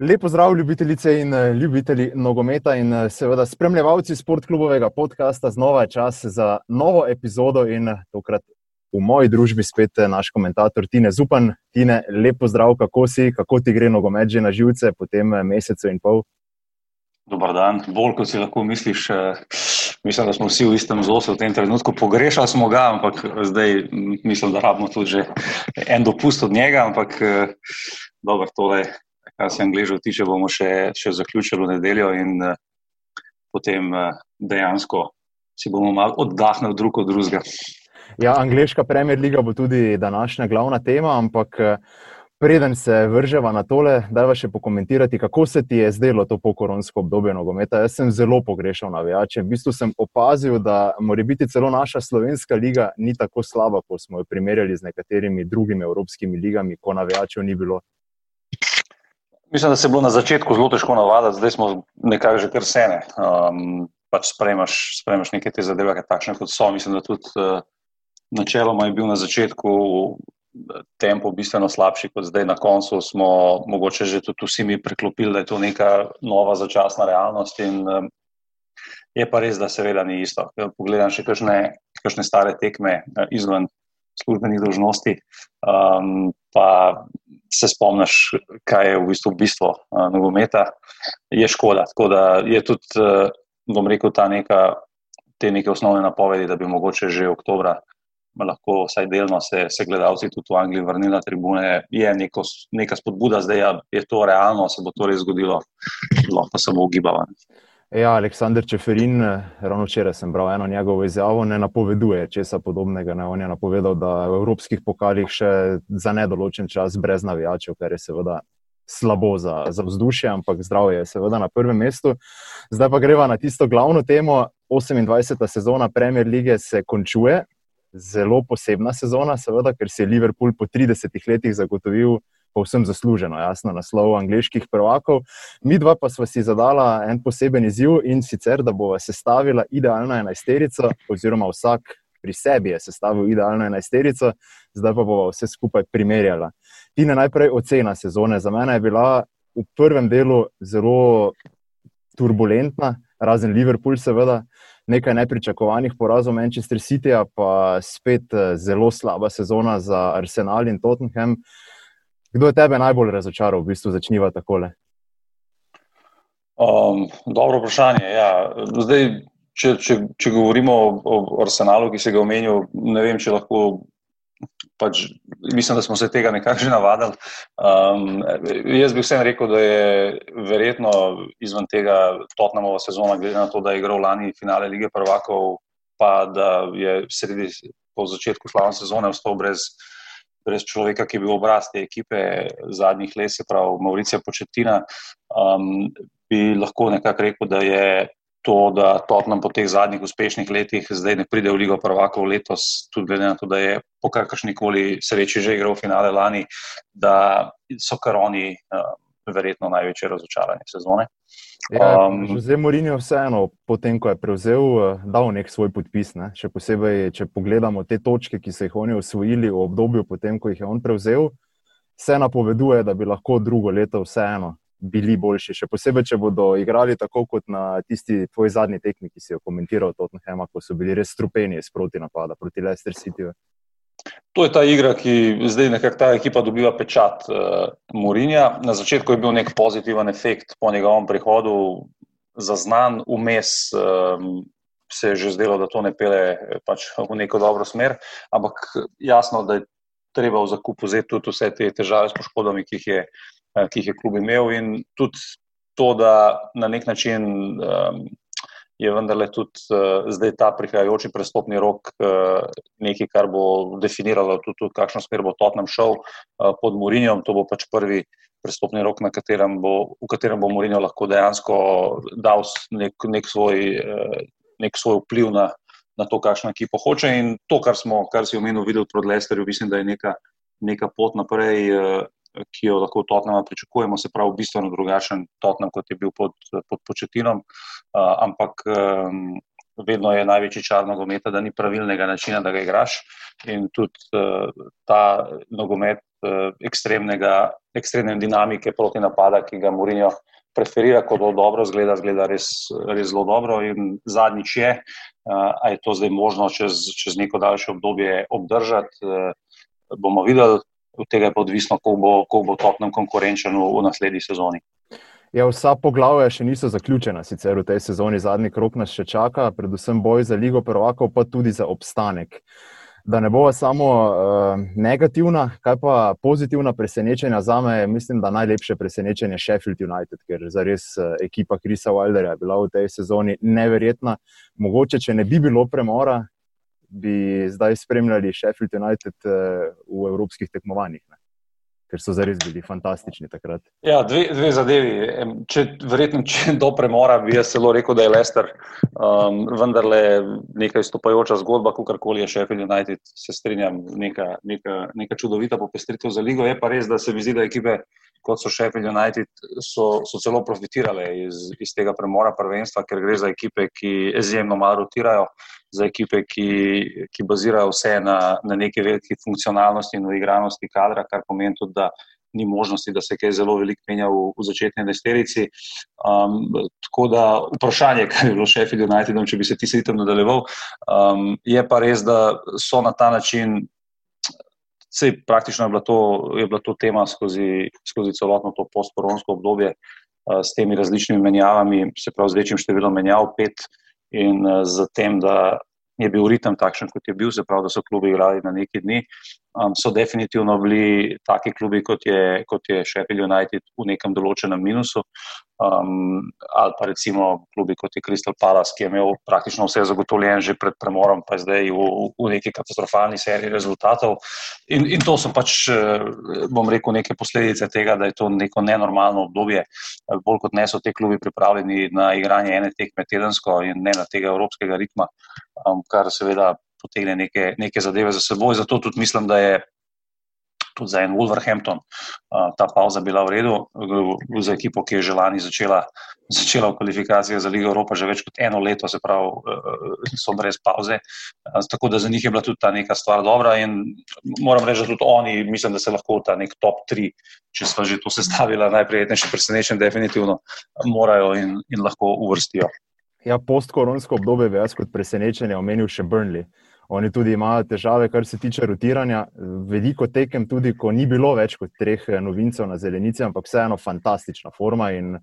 Lepo zdrav, ljubitelice in eh, ljubitelji nogometa in eh, seveda spremljevalci sportklubovega podcasta. Znova je čas za novo epizodo in eh, tokrat v moji družbi spet naš komentator Tine Zupan. Tine, lepo zdrav, kako si, kako ti gre nogomet že na živce po tem mesecu in pol? Dobar dan, bolj kot si lahko misliš. Mislim, da smo vsi v istem zosu v tem trenutku. Pogrešali smo ga, ampak zdaj mislim, da rabimo tudi en dopust od njega. Ampak dobro, tole kar se angližev tiče, bomo še, še zaključili v nedeljo in uh, potem uh, dejansko si bomo malo oddahnili drug od drugega. Ja, angliška Premier League bo tudi današnja glavna tema, ampak eh, preden se vrževa na tole, da vas še pokomentirati, kako se ti je zdelo to pokoronsko obdobje nogometa. Jaz sem zelo pogrešal navijače. V bistvu sem opazil, da mora biti celo naša slovenska liga ni tako slaba, kot smo jo primerjali z nekaterimi drugimi evropskimi ligami, ko navijačev ni bilo. Mislim, da se je bilo na začetku zelo težko navaditi, zdaj smo nekako že kar sene. Um, pač sprejmaš, sprejmaš neke te zadeve, takšne kot so. Mislim, da tudi uh, načeloma je bil na začetku tempo bistveno slabši kot zdaj. Na koncu smo mogoče že tudi vsi mi preklopili, da je to neka nova začasna realnost. In, um, je pa res, da seveda ni isto. Pogledam še kakšne, kakšne stare tekme izven službenih dožnosti. Um, pa se spomniš, kaj je v bistvu bistvo uh, nogometa, je škoda. Tako da je tudi, uh, bom rekel, ta neka, te neke osnovne napovedi, da bi mogoče že oktobra lahko vsaj delno se, se gledalci tudi v Angliji vrnili na tribune, je neko, neka spodbuda, zdaj ja, je to realno, se bo to res zgodilo, lahko samo ugibavanje. Ja, Aleksandr Čeferin, ravno včeraj sem bral eno njegovo izjavo, ne napoveduje česa podobnega. Ne. On je napovedal, da v evropskih pokalih še za nedoločen čas brez navijačev, kar je seveda slabo za, za vzdušje, ampak zdravje je seveda na prvem mestu. Zdaj pa greva na tisto glavno temo. 28. sezona Premier lige se končuje, zelo posebna sezona, seveda, ker si je Liverpool po 30 letih zagotovil povsem zasluženo, jasno, naslov angliških prvakov. Mi dva pa smo si zadala en poseben izziv in sicer, da bova sestavila idealno enajsterico, oziroma vsak pri sebi je sestavil idealno enajsterico, zdaj pa bova vse skupaj primerjala. Tina, najprej ocena sezone. Za mene je bila v prvem delu zelo turbulentna, razen Liverpool, seveda. Nekaj nepričakovanih porazov Manchester City, pa spet eh, zelo slaba sezona za Arsenal in Tottenham. Kdo je tebe najbolj razočaral, v bistvu začniva takole? Um, dobro vprašanje. Ja. Zdaj, če, če, če govorimo o, o arsenalu, ki se ga omenil, ne vem, če lahko. Pač, mislim, da smo se tega nekako že navadili. Um, jaz bi vsem rekel, da je verjetno izven tega Tottenhamova sezona, glede na to, da je igral lani finale lige prvakov, pa da je sredi po začetku slavne sezone ostal brez brez človeka, ki je bil obraz te ekipe zadnjih let, se pravi Mauricija Početina, um, bi lahko nekako rekel, da je to, da Tottenham po teh zadnjih uspešnih letih zdaj ne pride v Ligo prvakov letos, tudi glede na to, da je po kakršni koli sreči že igral finale lani, da so kar oni um, verjetno največje razočaranje sezone. Ja, um, zdaj, Morin je vseeno, potem ko je prevzel, eh, dal nek svoj podpis. Ne? Še posebej, če pogledamo te točke, ki so jih oni osvojili v obdobju, potem ko jih je on prevzel, se napoveduje, da bi lahko drugo leto vseeno bili boljši. Še posebej, če bodo igrali tako kot na tisti tvoj zadnji tekmi, ki si jo komentiral, Tottenham, ko so bili res strupeni sproti napada proti Leicester City. To je ta igra, ki zdaj nekako ta ekipa dobiva pečat uh, Murinja. Na začetku je bil nek pozitiven efekt po njegovem prihodu, zaznan, vmes um, se je že zdelo, da to ne pele pač v neko dobro smer, ampak jasno, da je treba v zakup vzeti tudi vse te težave s poškodbami, ki jih je, uh, ki jih je klub imel in tudi to, da na nek način. Um, je vendarle tudi uh, zdaj ta prihajajoči prestopni rok uh, nekaj, kar bo definiralo tudi, tudi kakšno smer bo Tottenham šel uh, pod Murinjom. To bo pač prvi prestopni rok, katerem bo, v katerem bo Murinjo lahko dejansko dal nek, nek, svoj, uh, nek svoj vpliv na, na to, kakšno ekipo hoče. In to, kar, smo, kar si omenil, videl proti Lesterju, mislim, da je neka, neka pot naprej. Uh, ki jo lahko Tottenham pričakujemo, se pravi, bistveno drugačen Tottenham, kot je bil pod, pod početinom. Uh, ampak um, vedno je največji čar nogometa, da ni pravilnega načina, da ga igraš. In tudi uh, ta nogomet uh, ekstremnega, ekstremne dinamike proti napada, ki ga Mourinho preferira, kot da dobro zgleda, zgleda res, res zelo dobro. In zadnjič je, uh, a je to zdaj možno čez, čez neko daljše obdobje obdržati, uh, bomo videli. Od tega je pa odvisno, kako bo, bo topnem konkurenčen v, v naslednji sezoni. Ja, vsa poglavja še niso zaključena, sicer v tej sezoni zadnji krok nas še čaka, predvsem boj za Ligo Prvakov, pa tudi za obstanek. Da ne bo samo uh, negativna, kaj pa pozitivna presenečenja za me, mislim, da najlepše presenečenje je Sheffield United, ker za res uh, ekipa Krisa Wildera je bila v tej sezoni neverjetna. Mogoče, če ne bi bilo premora, bi zdaj spremljali Sheffield United uh, v evropskih tekmovanjih. Ne? ker so zares bili fantastični takrat. Ja, dve, dve zadevi. Če, verjetno, če do premora bi jaz celo rekel, da je Lester, um, vendar le neka izstopajoča zgodba, kakorkoli je Sheffield United, se strinjam, neka, neka, neka čudovita popestritev za ligo. Je pa res, da se mi zdi, da ekipe. Kot so Sheffield United, so, so celo profitirale iz, iz tega premora prvenstva, ker gre za ekipe, ki izjemno malo rotirajo, za ekipe, ki, ki bazirajo vse na, na neki veliki funkcionalnosti in uigranosti kadra, kar pomeni tudi, da ni možnosti, da se kaj zelo veliko menja v, v začetni desterici. Um, tako da vprašanje, kaj je bilo Sheffield United, če bi se ti sreditev nadaljeval, um, je pa res, da so na ta način. Sej, praktično je bila, to, je bila to tema skozi, skozi celotno to postkoronsko obdobje uh, s temi različnimi menjavami, se pravi z večjim številom menjav, pet uh, in uh, z tem, da je bil ritem takšen, kot je bil, se pravi, da so klubi igrali na neki dni, um, so definitivno bili taki klubi, kot je, kot je Sheffield United, v nekem določenem minusu. Um, ali pa recimo klubi kot je Crystal Palace, ki je imel praktično vse zagotovljeno že pred premorom, pa je zdaj v, v neki katastrofalni seriji rezultatov. In, in to so pač, eh, bom rekel, neke posledice tega, da je to neko nenormalno obdobje. Bolj kot ne so te klubi pripravljeni na igranje ene tekme tedensko in ne na tega evropskega ritma, um, kar seveda potegne neke, neke zadeve za seboj. Zato tudi mislim, da je tudi za en Wolverhampton uh, ta pauza bila v redu, za ekipo, ki je že lani začela, začela v kvalifikacijah za Ligo Evropa, že več kot eno leto, se pravi, uh, so brez pauze. Uh, tako da za njih je bila tudi ta neka stvar dobra in moram reči, da tudi oni, mislim, da se lahko ta nek top 3, če smo že to sestavili, najprijetnejši presenečen, definitivno morajo in, in lahko uvrstijo. Ja, postkoronsko obdobje je jaz kot presenečenje omenil še Burnley. Oni tudi imajo težave, kar se tiče rotiranja. Veliko tekem, tudi ko ni bilo več kot treh eh, novincev na zelenici, ampak vseeno fantastična forma. In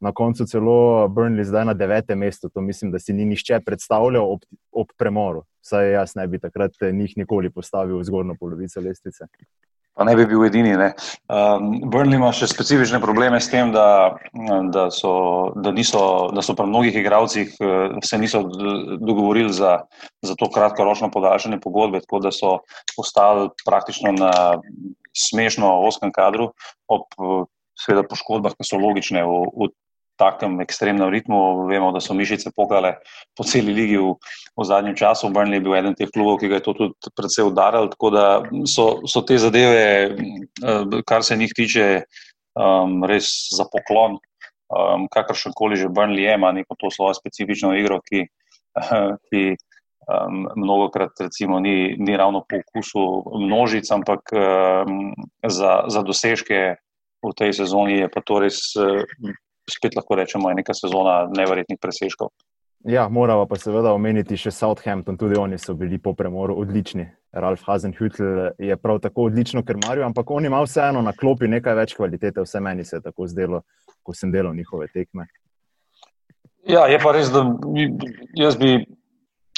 na koncu celo Burnley zdaj na devetem mestu. To mislim, da si ni nišče predstavljal ob, ob premoru. Saj jaz ne bi takrat eh, njih nikoli postavil v zgornjo polovico lestvice. Pa ne bi bil edini. Um, Burnley ima še specifične probleme s tem, da, da, so, da, niso, da so pri mnogih igralcih uh, se niso dogovorili za, za to kratkoročno podaljšanje pogodbe, tako da so ostali praktično na smešno oskem kadru, ob seveda poškodbah, ki so logične v, v takem ekstremnem ritmu. Vemo, da so mišice pokale po celi ligi v, v zadnjem času. Burnley je bil eden teh klubov, ki ga je to tudi predvsej udaril. Tako da so, so te zadeve, eh, kar se njih tiče, um, res za poklon. Um, kakršen koli že Burnley je, ima neko to svojo specifično igro, ki, ki um, mnogokrat recimo, ni, ni ravno po okusu množic, ampak um, za, za dosežke. V tej sezoni je pa to res spet lahko rečemo, je neka sezona nevrjetnih presežkov. Ja, moramo pa seveda omeniti še Southampton, tudi oni so bili po premoru odlični. Ralf Hazenhütl je prav tako odlično krmaril, ampak on ima vseeno na klopi nekaj več kvalitete, vse meni se je tako zdelo, ko sem delal njihove tekme. Ja, je pa res, da jaz bi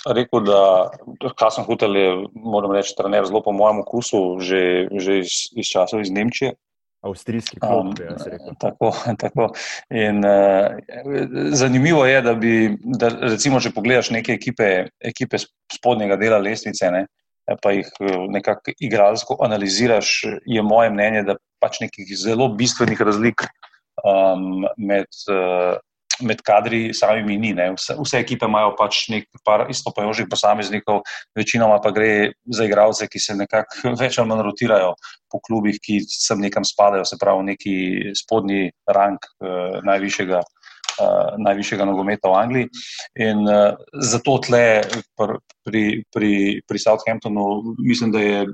rekel, da Hazenhütl je, moram reči, trener zelo po mojem okusu, že, že iz, iz časov iz Nemčije avstrijski klub. Um, tako, tako. In, uh, zanimivo je, da, bi, da recimo, če pogledaš neke ekipe, ekipe spodnjega dela lestvice, ne, pa jih eh, nekako igralsko analiziraš, je moje mnenje, da pač nekih zelo bistvenih razlik um, med. Uh, med kadri samimi ni. Vse, vse ekipe imajo pač nekaj istopajočih posameznikov, večinoma pa gre za igralce, ki se nekako več ali manj rotirajo po klubih, ki sem nekam spadajo, se pravi, neki spodnji rang eh, najvišjega uh, najvišjega nogometa v Angliji. In uh, zato tle pr, pri, pri, pri Southamptonu mislim, da je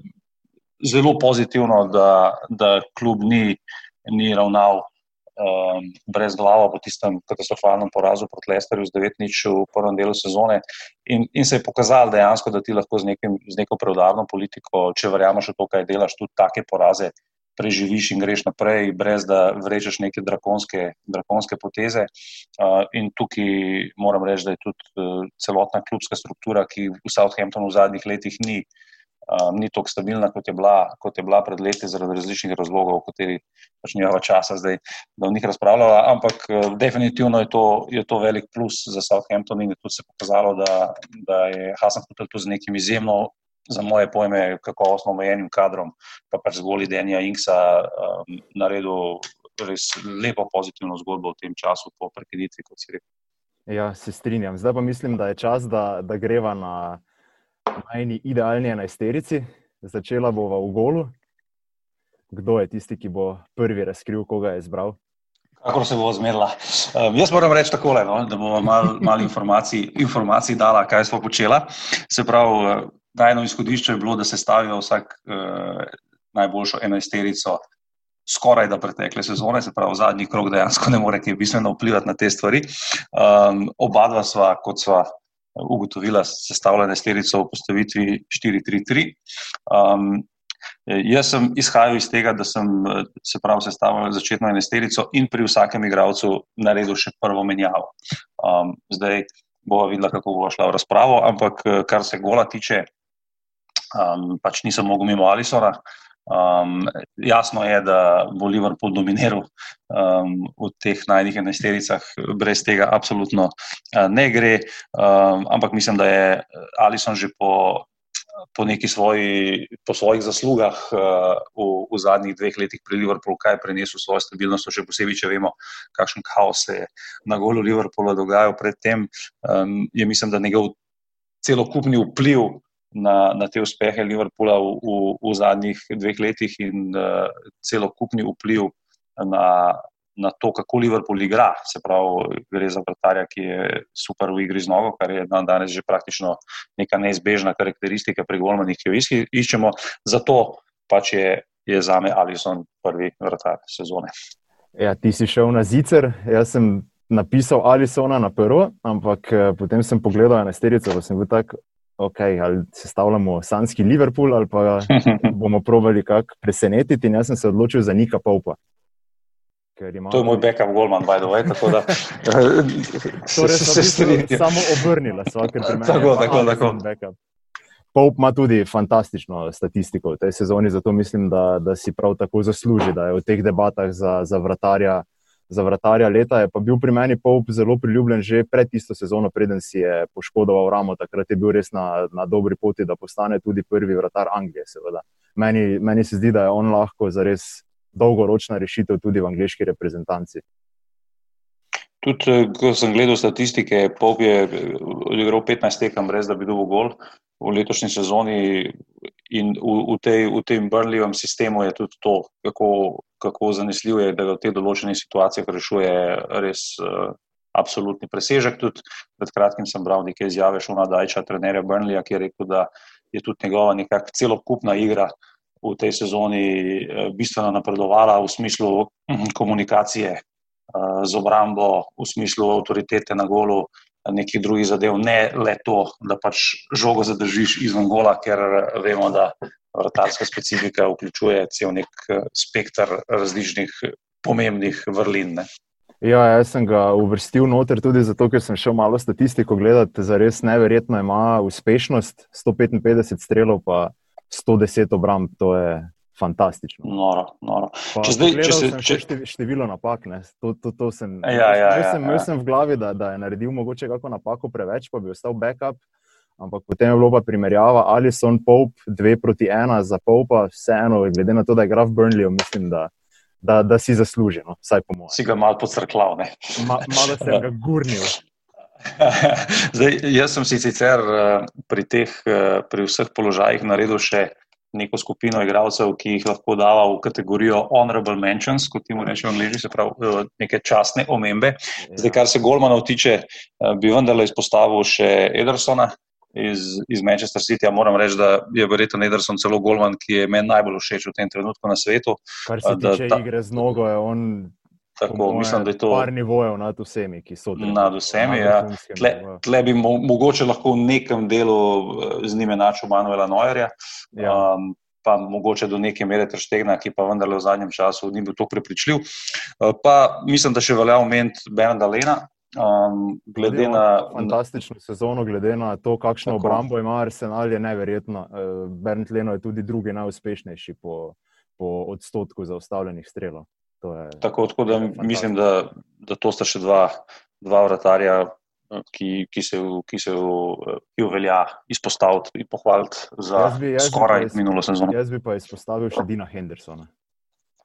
zelo pozitivno, da, da klub ni, ni ravnal. Um, brez glave po tistem katastrofalnem porazu proti Lesterju z 9-nič v prvem delu sezone, in, in se je pokazalo dejansko, da ti lahko z, nekim, z neko preudarno politiko, če verjameš v to, kaj delaš, tudi take poraze preživiš in greš naprej, brez da vrečeš neke drakonske, drakonske poteze. Uh, in tukaj moram reči, da je tudi uh, celotna klubska struktura, ki v Southamptonu v zadnjih letih ni, uh, ni tako stabilna, kot je, bila, kot je bila pred leti, zaradi različnih razlogov, o katerih pač nimamo časa zdaj, da o njih razpravljamo. Ampak uh, definitivno je to, je to velik plus za Southampton in je tudi se pokazalo, da, da je Hasan Hotel tu z nekim izjemno za moje pojme, kakovostno omejenim kadrom, pa pač zgolj Denija Inksa um, naredil res lepo pozitivno zgodbo v tem času po prekinitvi, kot si rekel. Ja, se strinjam. Zdaj pa mislim, da je čas, da, da greva na najni idealni enajsterici. Začela bova v golu. Kdo je tisti, ki bo prvi razkril, koga je izbral? Kako se bo zmerila? Um, jaz moram reči tako, no, da bomo malo mal informacij, informacij dala, kaj smo počela. Se pravi, Najno izhodišče je bilo, da se stavijo vsak uh, najboljšo enajsterico skoraj da pretekle sezone, se pravi, zadnji krok dejansko ne more kaj bistveno vplivati na te stvari. Um, oba dva sva, kot sva ugotovila, sestavljena enajsterico v postavitvi 4-3-3. Um, jaz sem izhajal iz tega, da sem se pravi sestavljal začetno enajsterico in pri vsakem igralcu naredil še prvo menjavo. Um, zdaj bomo videli, kako bo šla v razpravo, ampak kar se gola tiče, um, pač nisem mogel mimo Alisona. Um, jasno je, da bo Liverpool dominiral um, v teh najnižjih enajstericah, brez tega absolutno uh, ne gre. Um, ampak mislim, da je Alison že po, po, svoji, po svojih zaslugah uh, v, v zadnjih dveh letih pri Liverpoolu kaj prenesel svojo stabilnost, še posebej, če vemo, kakšen kaos se je na golu Liverpoola dogajal predtem. Um, je mislim, da njegov celokupni vpliv na, na te uspehe Liverpoola v, v, v zadnjih dveh letih in uh, celokupni vpliv na, na to, kako Liverpool igra. Se pravi, gre za vrtarja, ki je super v igri z nogo, kar je dan danes že praktično neka neizbežna karakteristika pri golmanih, ki jo iščemo. Zato pač je, je za me Alison prvi vrtar sezone. Ja, ti si šel na zicer, jaz sem napisal Alisona na prvo, ampak eh, potem sem pogledal na sterico, pa sem bil tak, okay, ali sestavljamo Sanski Liverpool, ali pa bomo provali kako presenetiti. In jaz sem se odločil za Nika Paupa. Ima... To je moj backup, Goldman, by the way. Tako da torej se strinjam. Samo obrnila, vsakeč pri meni. Tako, tako, tako. Paup ima tudi fantastično statistiko v tej sezoni, zato mislim, da, da si prav tako zasluži, da je v teh debatah za, za vratarja za vratarja leta. Je pa bil pri meni Pope zelo priljubljen že pred tisto sezono, preden si je poškodoval ramo. Takrat je bil res na, na dobri poti, da postane tudi prvi vratar Anglije. Meni, meni se zdi, da je on lahko za res dolgoročna rešitev tudi v angliški reprezentanci. Tudi, eh, ko sem gledal statistike, Pop je eh, odigral 15 tekem, brez da bi dobil gol v letošnji sezoni. In v, v, tej, v tem brnljivem sistemu je tudi to, kako, kako zanesljivo je, da v teh določenih situacijah rešuje res uh, absolutni presežek. Tudi pred kratkim sem bral nekaj izjave Šuna Dajča, trenerja Brnlja, ki je rekel, da je tudi njegova nekakšna celokupna igra v tej sezoni uh, bistveno napredovala v smislu uh, komunikacije uh, z obrambo, v smislu avtoritete na golu nekih drugih zadev, ne le to, da pač žogo zadržiš izven gola, ker vemo, da vrtarska specifika vključuje cel nek eh, spektr različnih pomembnih vrlin. Ne. Ja, jaz sem ga uvrstil noter tudi zato, ker sem šel malo statistiko gledati. Za res neverjetno ima uspešnost 155 strelov, pa 110 obramb. To je fantastično. Noro, noro. Če zdaj, če se če... število napak, to, to, to sem, ja, ja, ja, sem, ja. sem v glavi, da, da je naredil mogoče kako napako preveč, pa bi ostal backup. Ampak potem je bilo pa primerjava ali so Pope 2 proti 1 za Pope, vseeno, glede na to, da je graf Burnley, mislim, da, da, da si zasluži. No, si ga malo pocrklav. Ma, malo sem ga gurnil. Zdaj, jaz sem si sicer uh, pri, teh, uh, pri vseh položajih naredil še neko skupino igralcev, ki jih lahko dava v kategorijo honorable mentions, kot ti mu rečejo angliži, se pravi neke častne omembe. Zdaj, kar se Golmanov tiče, bi vendarle izpostavil še Edersona. Iz, iz Manchester City, ja moram reči, da je verjetno Ederson celo Golman, ki je meni najbolj všeč v tem trenutku na svetu. Kar se tiče da, igre z nogo, je on Tako, mislim, da je to par nivojev nad vsemi, ki so tam. Nad vsemi, ja. Tle, tle bi mo mogoče lahko v nekem delu eh, z njime načel Manuela Neuerja, ja. um, pa mogoče do neke mere Trstegna, ki pa vendarle v zadnjem času ni bil tako prepričljiv. Uh, pa mislim, da še velja omeniti Bernarda Lena. Um, glede na fantastično sezono, glede na to, kakšno tako. obrambo ima Arsenal, je neverjetno. Uh, Bernard Leno je tudi drugi najuspešnejši po, po odstotku zaustavljenih strelov. Je, tako, tako da mislim, da, da to sta še dva, dva vratarja, ki, ki se jih velja izpostaviti in pohvaliti za jaz bi, jaz skoraj minulo sezono. Jaz bi pa izpostavil še Dina Hendersona.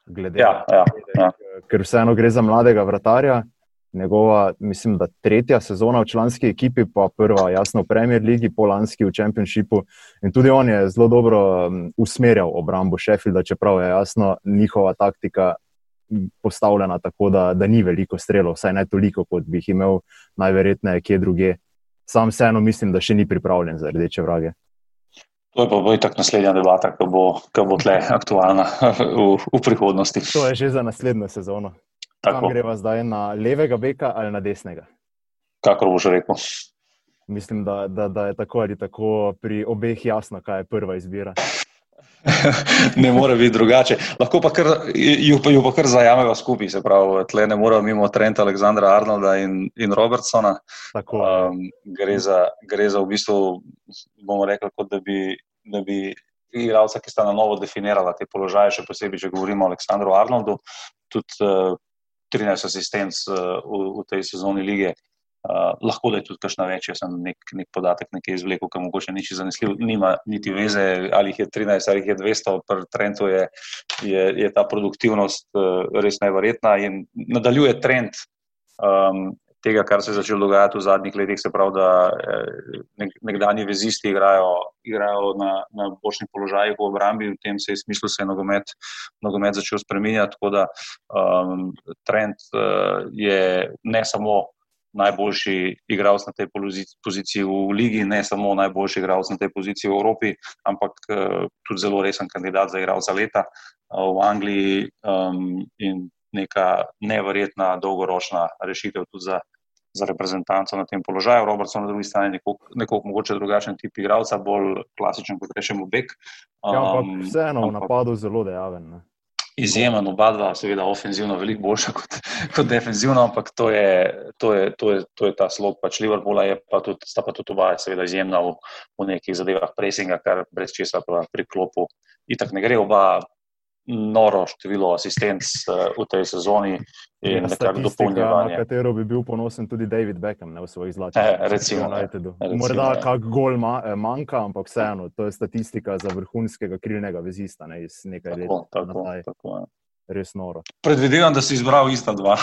Glede, ja, ja, ja. Ker vseeno gre za mladega vratarja. Njegova, mislim, da tretja sezona v članski ekipi, pa prva, jasno, v Premier League, polanski v Championshipu. In tudi on je zelo dobro um, usmerjal obrambo Sheffielda, čeprav je jasno, njihova taktika postavljena tako, da, da ni veliko strelov, vsaj ne toliko, kot bi jih imel najverjetneje kje druge. Sam vseeno mislim, da še ni pripravljen za rdeče vrage. To je pa bo tako naslednja debata, ki bo, bo tle aktualna v, v prihodnosti. To je že za naslednjo sezono. Kam greva zdaj na levega beka ali na desnega? Kakor boš rekel. Mislim, da, da, da je tako ali tako pri obeh jasno, kaj je prva izbira. ne more biti drugače. Lahko pa kar, ju, ju pa kar zajameva skupaj, se pravi, tle ne moramo mimo Trenta, Aleksandra Arnolda in, in Robertsona. Um, gre, za, gre za v bistvu, bomo rekli, kot da bi, da bi igralca, ki sta na novo definirala te položaje, še posebej, če govorimo o Aleksandru Arnoldu, tudi uh, 13 asistenc uh, v, v tej sezoni lige. Uh, lahko da je tudi kakšna več, jaz sem nek, nek podatek nekaj izvlekel, ki mogoče niči zanesljiv, nima niti veze, ali jih je 13 ali jih je 200, pri trendu je, je, je ta produktivnost uh, res najverjetna in nadaljuje trend um, tega, kar se je začelo dogajati v zadnjih letih, se pravi, da eh, nek, nekdani vezisti igrajo, igrajo na, na bočnih položajih v obrambi, v tem se je smislu se je nogomet, nogomet začel spreminjati, tako da um, trend uh, je ne samo najboljši igralec na tej poziciji v Ligi, ne samo najboljši igralec na tej poziciji v Evropi, ampak uh, tudi zelo resen kandidat za igralca leta uh, v Angliji um, in neka neverjetna dolgoročna rešitev tudi za. Za reprezentanco na tem položaju, Robertson na drugi strani, nekoliko mogoče drugačen tip igralca, bolj klasičen, kot rečemo, Bek. Um, ja, ampak vseeno v napadu zelo dejaven. Ne? Izjemen, oba dva, seveda, ofenzivno, veliko boljša kot, kot defenzivno, ampak to je, to je, to je, to je ta slog. Pač Liverpoola je pa tudi, sta pa tudi oba, seveda, izjemna v, v nekih zadevah presinga, kar brez česa pri klopu. Itak ne gre oba noro število asistenc uh, v tej sezoni in nekako dopolnjevanje. Na katero bi bil ponosen tudi David Beckham ne, v svojih zlatih letih. Eh, recimo, recimo, Morda kak gol ma, eh, manjka, ampak vseeno, to je statistika za vrhunskega krilnega vezista ne, iz nekaj let. Tako, tako, tako, ja. Res noro. Predvidevam, da si izbral ista dva.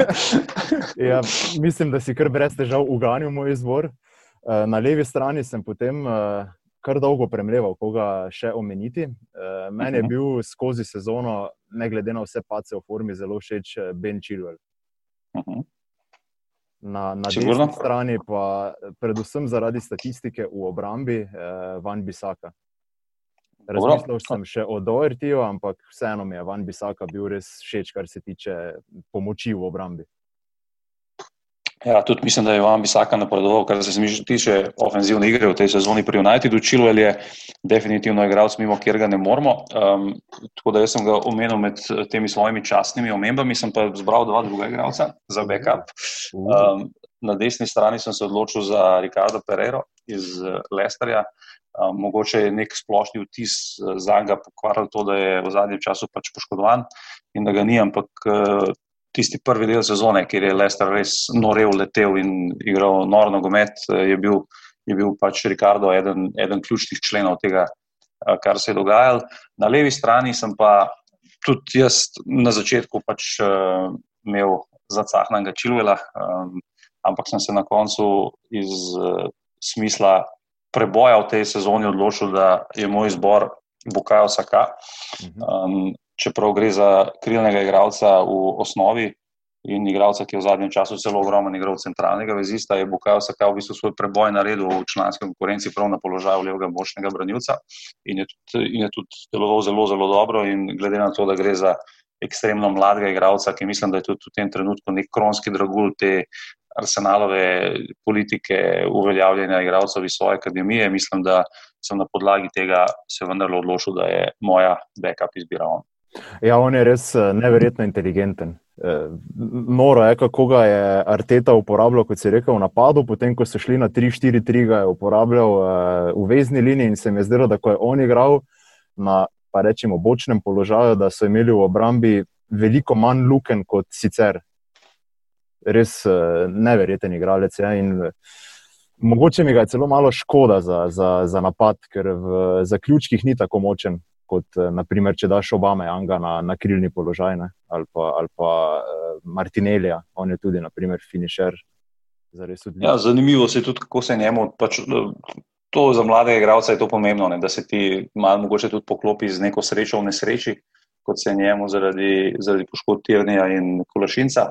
ja, mislim, da si kar brez težav uganil moj izbor. Eh, na levi strani sem potem kar dolgo premleval, koga še omeniti. Uh, meni je mhm. bil skozi sezono, ne glede na vse pace v formi, zelo všeč eh, Ben Chilwell. Mhm. Na, na desni strani pa predvsem zaradi statistike v obrambi eh, Van Bisaka. Razmislil sem še o Doertiju, ampak vseeno mi je Van Bisaka bil res všeč, kar se tiče pomoči v obrambi. Ja, tudi mislim, da je Ivan Bisaka napredoval, kar se tiče ofenzivne igre v tej sezoni pri Unitedu. Chilwell je definitivno igralec, mimo kjer ga ne moramo. Um, tako da jaz sem ga omenil med temi svojimi častnimi omembami, sem pa zbral dva druga igralca za backup. Um, na desni strani sem se odločil za Ricardo Pereiro iz Lesterja. Um, mogoče je nek splošni vtis za njega pokvaril to, da je v zadnjem času pač poškodovan in da ga ni, ampak tisti prvi del sezone, kjer je Lester res norev letel in igral noro nogomet, je bil, je bil pač Ricardo eden, eden ključnih členov tega, eh, kar se je dogajalo. Na levi strani sem pa tudi jaz na začetku pač uh, imel zacahnanga Čilvela, um, ampak sem se na koncu iz uh, smisla preboja v tej sezoni odločil, da je moj izbor Bukajo Saka. Um, čeprav gre za krilnega igralca v osnovi in igralca, ki je v zadnjem času zelo ogromen igral centralnega vezista, je Bukajo Saka v bistvu svoj preboj naredil v članski konkurenci prav na položaju levega močnega branilca in je, tudi, in je tudi deloval zelo, zelo dobro in glede na to, da gre za ekstremno mladega igralca, ki mislim, da je tudi v tem trenutku nek kronski dragul te arsenalove politike uveljavljanja igralcev iz svoje akademije, mislim, da sem na podlagi tega se vendarle odločil, da je moja backup izbira on. Ja, on je res eh, neverjetno inteligenten. Eh, noro je, kako ga je Arteta uporabljal, kot si rekel, v napadu, potem ko so šli na 3-4-3, ga je uporabljal eh, v vezni liniji in se mi je zdelo, da ko je on igral na, pa rečemo, bočnem položaju, da so imeli v obrambi veliko manj luken kot sicer res neverjeten igralec. Ja, in, mogoče mi ga je celo malo škoda za, za, za napad, ker v zaključkih ni tako močen kot uh, naprimer, če daš Obama Janga na, na krilni položaj ne, ali pa, ali pa uh, Martinelija, on je tudi, naprimer, finišer. Ja, zanimivo je tudi, kako se njemu. Pač, To za mladega igralca je to pomembno, ne, da se ti malo mogoče tudi poklopi z neko srečo v nesreči, kot se njemu zaradi, zaradi poškodb Tirnija in Kolašinca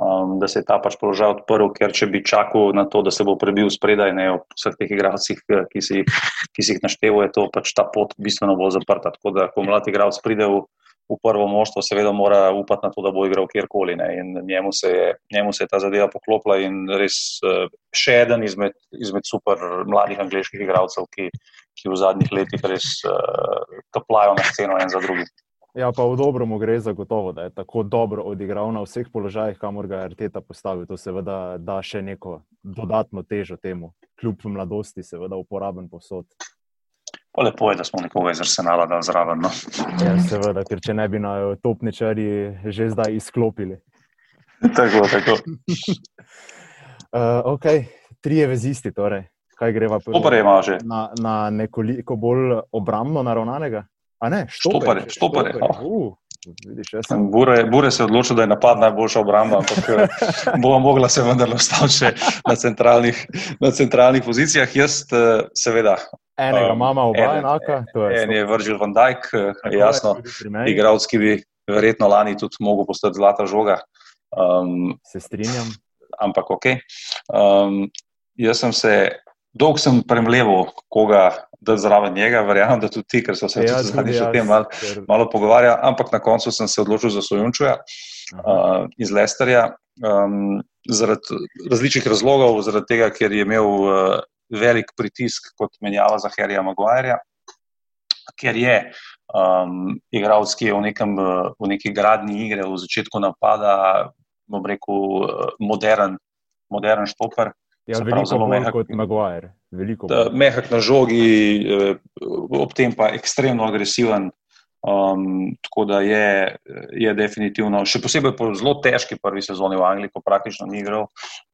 um, da se je ta pač položaj odprl, ker če bi čakal na to, da se bo prebil spredaj, ne ob vseh teh igralcih, eh, ki si, ki si jih našteval, je to pač ta pot bistveno bolj zaprta. Tako da, ko mlad igralec pride v, v prvo moštvo, seveda mora upati na to, da bo igral kjerkoli. Ne? In njemu se, je, njemu se je ta zadeva poklopila in res uh, še eden izmed, izmed super mladih angliških igralcev, ki, ki v zadnjih letih res uh, kaplajo na sceno en za drugim. Ja, pa v dobro mu gre zagotovo, da je tako dobro odigral na vseh položajih, kamor ga je Arteta postavil. To seveda da še neko dodatno težo temu, kljub mladosti, seveda uporaben posod. Pa lepo je, da smo nekoga iz Arsenala dal zraven. No? Ja, seveda, ker če ne bi na topničari že zdaj izklopili. tako, tako. uh, ok, tri je vezisti, torej. Kaj greva prvo? Na, na nekoliko bolj obrambno naravnanega? A ne, štopare. štopare. Uh, sem... Bure, Bure se je odločil, da je napad najboljša obramba, ampak eh, bomo mogla se vendarle ostati še na centralnih, na centralnih pozicijah. Jaz, eh, seveda. Enega um, mama, oba en, enaka. En je Virgil van Dijk, eh, jasno, igralec, ki bi verjetno lani tudi mogel postati zlata žoga. Um, se strinjam. Ampak ok. Um, jaz sem se, dolgo sem premleval, koga da zraven njega, verjamem, da tudi ti, ker so se ja, tudi o tem malo, malo pogovarjali, ampak na koncu sem se odločil za Sojunčuja uh, iz Lesterja. Um, zaradi različnih razlogov, zaradi tega, ker je imel uh, velik pritisk kot menjava za Harryja Maguireja, ker je um, igralec, ki je v, nekem, v neki gradni igre v začetku napada, bom rekel, modern, modern štoper. Ja, veliko bolj kot Maguire. Mehak na žogi, eh, ob tem pa ekstremno agresiven. Um, tako da je, je definitivno, še posebej po zelo težki prvi sezoni v Angliji, ko praktično ni igral,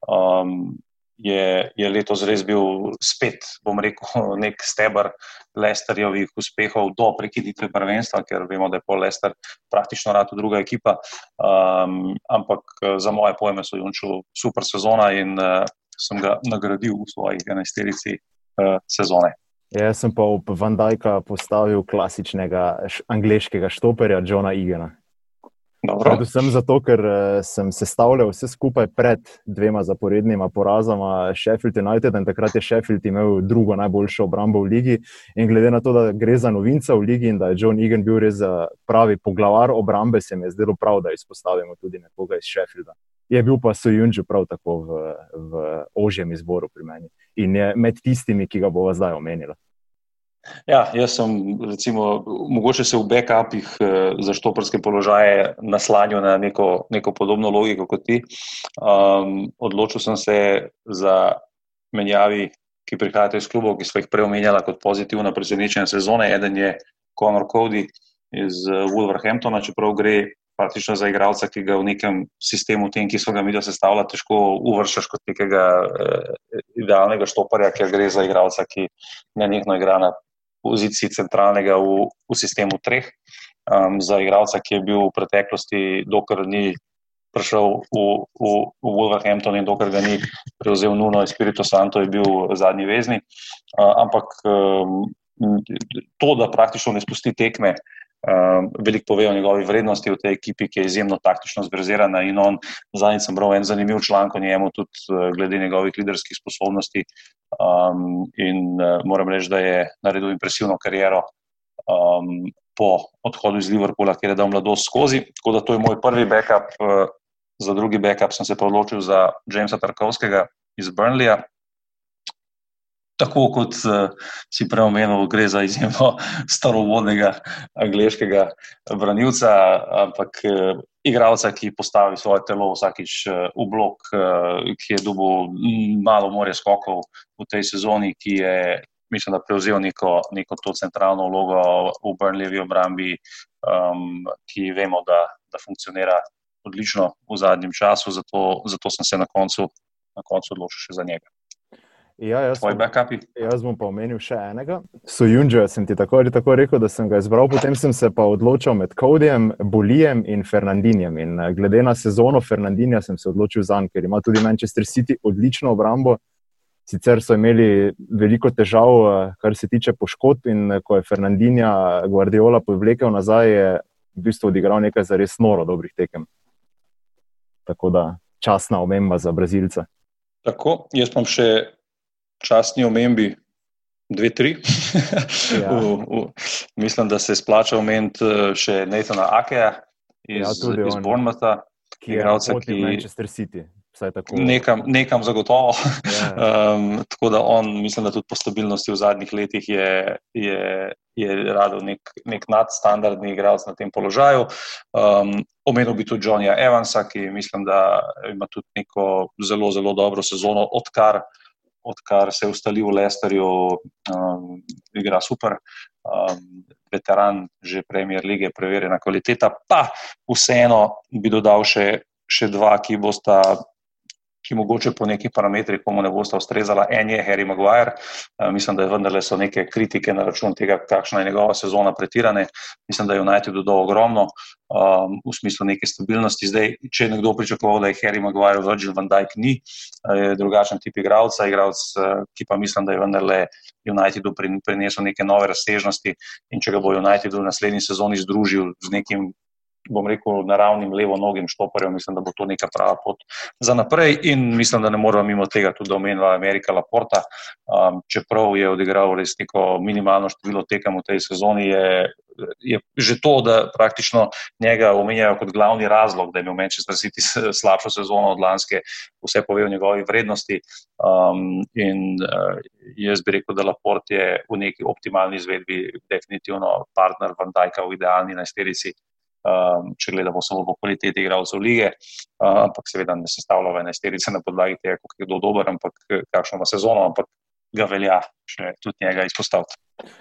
um, je, je letos res bil spet, bom rekel, nek stebr Lesterjevih uspehov do prekinitve prvenstva, ker vemo, da je pol Lester praktično rad druga ekipa. Um, ampak eh, za moje pojme so Junču super sezona in uh, sem ga nagradil v svoji enajsterici uh, sezone. Ja, jaz sem pa v Vandajka postavil klasičnega angliškega štoperja, Johna Igena. Predvsem zato, ker uh, sem sestavljal vse skupaj pred dvema zaporednima porazama Sheffield United in takrat je Sheffield imel drugo najboljšo obrambo v ligi. In glede na to, da gre za novinca v ligi in da je John Egan bil res pravi poglavar obrambe, se mi je zdelo prav, da izpostavimo tudi nekoga iz Sheffielda je bil pa Sojunč prav tako v, v ožjem izboru pri meni in je med tistimi, ki ga bomo zdaj omenili. Ja, jaz sem, recimo, mogoče se v backupih eh, za štoprske položaje naslanjal na neko, neko podobno logiko kot ti. Um, odločil sem se za menjavi, ki prihajate iz klubov, ki smo jih prej omenjali kot pozitivna presenečenja sezone. Eden je Conor Cody iz eh, Wolverhamptona, čeprav gre praktično za igralca, ki ga v nekem sistemu, tem, ki so ga mi do sestavljali, težko uvrščaš kot nekega eh, idealnega štoparja, ker gre za igralca, ki ne nekno igra na poziciji centralnega v, v sistemu treh. Um, za igralca, ki je bil v preteklosti, dokler ni prišel v, v, v Wolverhampton in dokler ga ni prevzel Nuno Espirito Santo, je bil zadnji vezni. Ampak to, da praktično ne spusti tekme, veliko pove o njegovi vrednosti v tej ekipi, ki je izjemno taktično zbrzirana in on, zadnjič sem bral en zanimiv članek o njemu, tudi glede njegovih liderskih sposobnosti in moram reči, da je naredil impresivno kariero po odhodu iz Liverpoola, kjer je dal mladost skozi. Tako da to je moj prvi backup. Eh, za drugi backup sem se odločil za Jamesa Tarkovskega iz Burnleya. Tako kot uh, si prej omenil, gre za izjemno starovodnega angliškega branilca, ampak uh, igralca, ki postavi svoje telo vsakič uh, v blok, uh, ki je dobil malo more skokov v tej sezoni, ki je mislim, da prevzel neko, neko to centralno vlogo v Brnljevi obrambi, um, ki vemo, da, da funkcionira odlično v zadnjem času, zato, zato sem se na koncu, na koncu odločil še za njega. Ja, jaz, bom, jaz bom pa omenil še enega. Sojunža sem ti tako ali tako rekel, da sem ga izbral, potem sem se pa odločil med Kodijem, Bolijem in Fernandinjem. In eh, glede na sezono Fernandinja sem se odločil za njega, ker ima tudi Manchester City odlično obrambo. Sicer so imeli veliko težav, eh, kar se tiče poškodb, in eh, ko je Fernandinja Guardiola povlekel nazaj, je v bistvu odigral nekaj za res noro dobrih tekem. Tako da časna omemba za Brazilce. Tako, jaz pa še časni omembi, dve, tri. ja. v, v, mislim, da se splača omeniti eh, še Nathana Akeja iz, ja, iz Bournemoutha, ki je igral v Manchester City. Nekam, nekam zagotovo. Yeah. Ja. Um, tako da on, mislim, da tudi po stabilnosti v zadnjih letih je, je, je radil nek, nek nadstandardni igralec na tem položaju. Um, omenil bi tudi Johnnyja Evansa, ki mislim, da ima tudi neko zelo, zelo dobro sezono, odkar, odkar se je ustalil v Lesterju, um, igra super. Um, veteran že premier lige, preverjena kvaliteta, pa vseeno bi dodal še, še dva, ki bosta ki mogoče po nekih parametrih komu ne bosta ustrezala. En je Harry Maguire, uh, mislim, da je vendarle so neke kritike na račun tega, kakšna je njegova sezona pretirane. Mislim, da je United dodal ogromno um, v smislu neke stabilnosti. Zdaj, če je nekdo pričakoval, da je Harry Maguire Virgil van Dijk ni, uh, je drugačen tip igralca, igralc, ki pa mislim, da je vendarle Unitedu prinesel neke nove razsežnosti in če ga bo United v naslednji sezoni združil z nekim bom rekel, naravnim levo-nogim štoparjem, mislim, da bo to neka prava pot za naprej. In mislim, da ne moramo mimo tega tudi omeniti Amerika Laporta. Um, čeprav je odigral res neko minimalno število tekem v tej sezoni, je, je že to, da praktično njega omenjajo kot glavni razlog, da je imel Manchester City slabšo sezono od lanske, vse pove o njegovi vrednosti. Um, in uh, jaz bi rekel, da Laport je v neki optimalni izvedbi definitivno partner Van Dijka v idealni najsterici um, če gledamo samo po kvaliteti igralcev lige, uh, ampak seveda ne sestavlja v enajsterice na podlagi tega, kako je kdo dober, ampak kakšno ima sezono, ampak ga velja še tudi njega izpostaviti.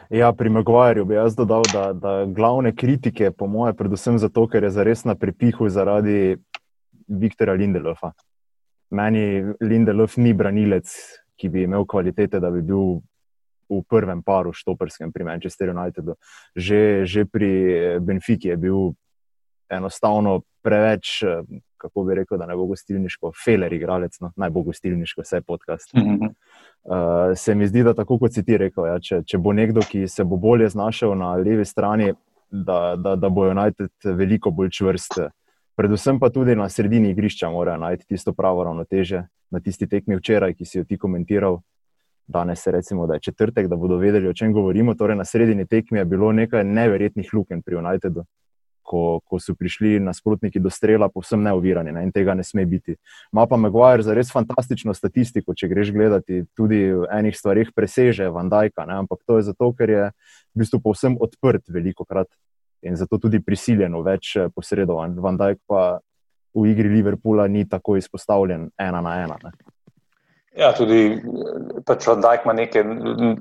Ja, pri Maguireju bi jaz dodal, da, da glavne kritike, po moje, predvsem zato, ker je zares na prepihu zaradi Viktora Lindelofa. Meni Lindelof ni branilec, ki bi imel kvalitete, da bi bil v prvem paru štoperskem pri Manchester Unitedu. Že, že pri Benfiki je bil enostavno preveč, eh, kako bi rekel, da ne bo gostilniško, feler igralec, no, naj bo gostilniško, vse podcast. Mm -hmm. uh, se mi zdi, da tako kot si ti rekel, ja, če, če bo nekdo, ki se bo bolje znašel na levi strani, da, da, da bo United veliko bolj čvrst. Predvsem pa tudi na sredini igrišča morajo najti tisto pravo ravnoteže. Na tisti tekmi včeraj, ki si jo ti komentiral, danes recimo, da je četrtek, da bodo vedeli, o čem govorimo. Torej, na sredini tekmi je bilo nekaj neverjetnih luken pri Unitedu ko, ko so prišli nasprotniki do strela, povsem neovirani ne, in tega ne sme biti. Ma pa Maguire za res fantastično statistiko, če greš gledati, tudi v enih stvarih preseže Vandajka, ne, ampak to je zato, ker je v bistvu povsem odprt veliko krat in zato tudi prisiljen v več eh, posredovanj. Vandajk pa v igri Liverpoola ni tako izpostavljen ena na ena. Ne. Ja, tudi pač Dajk ima neke,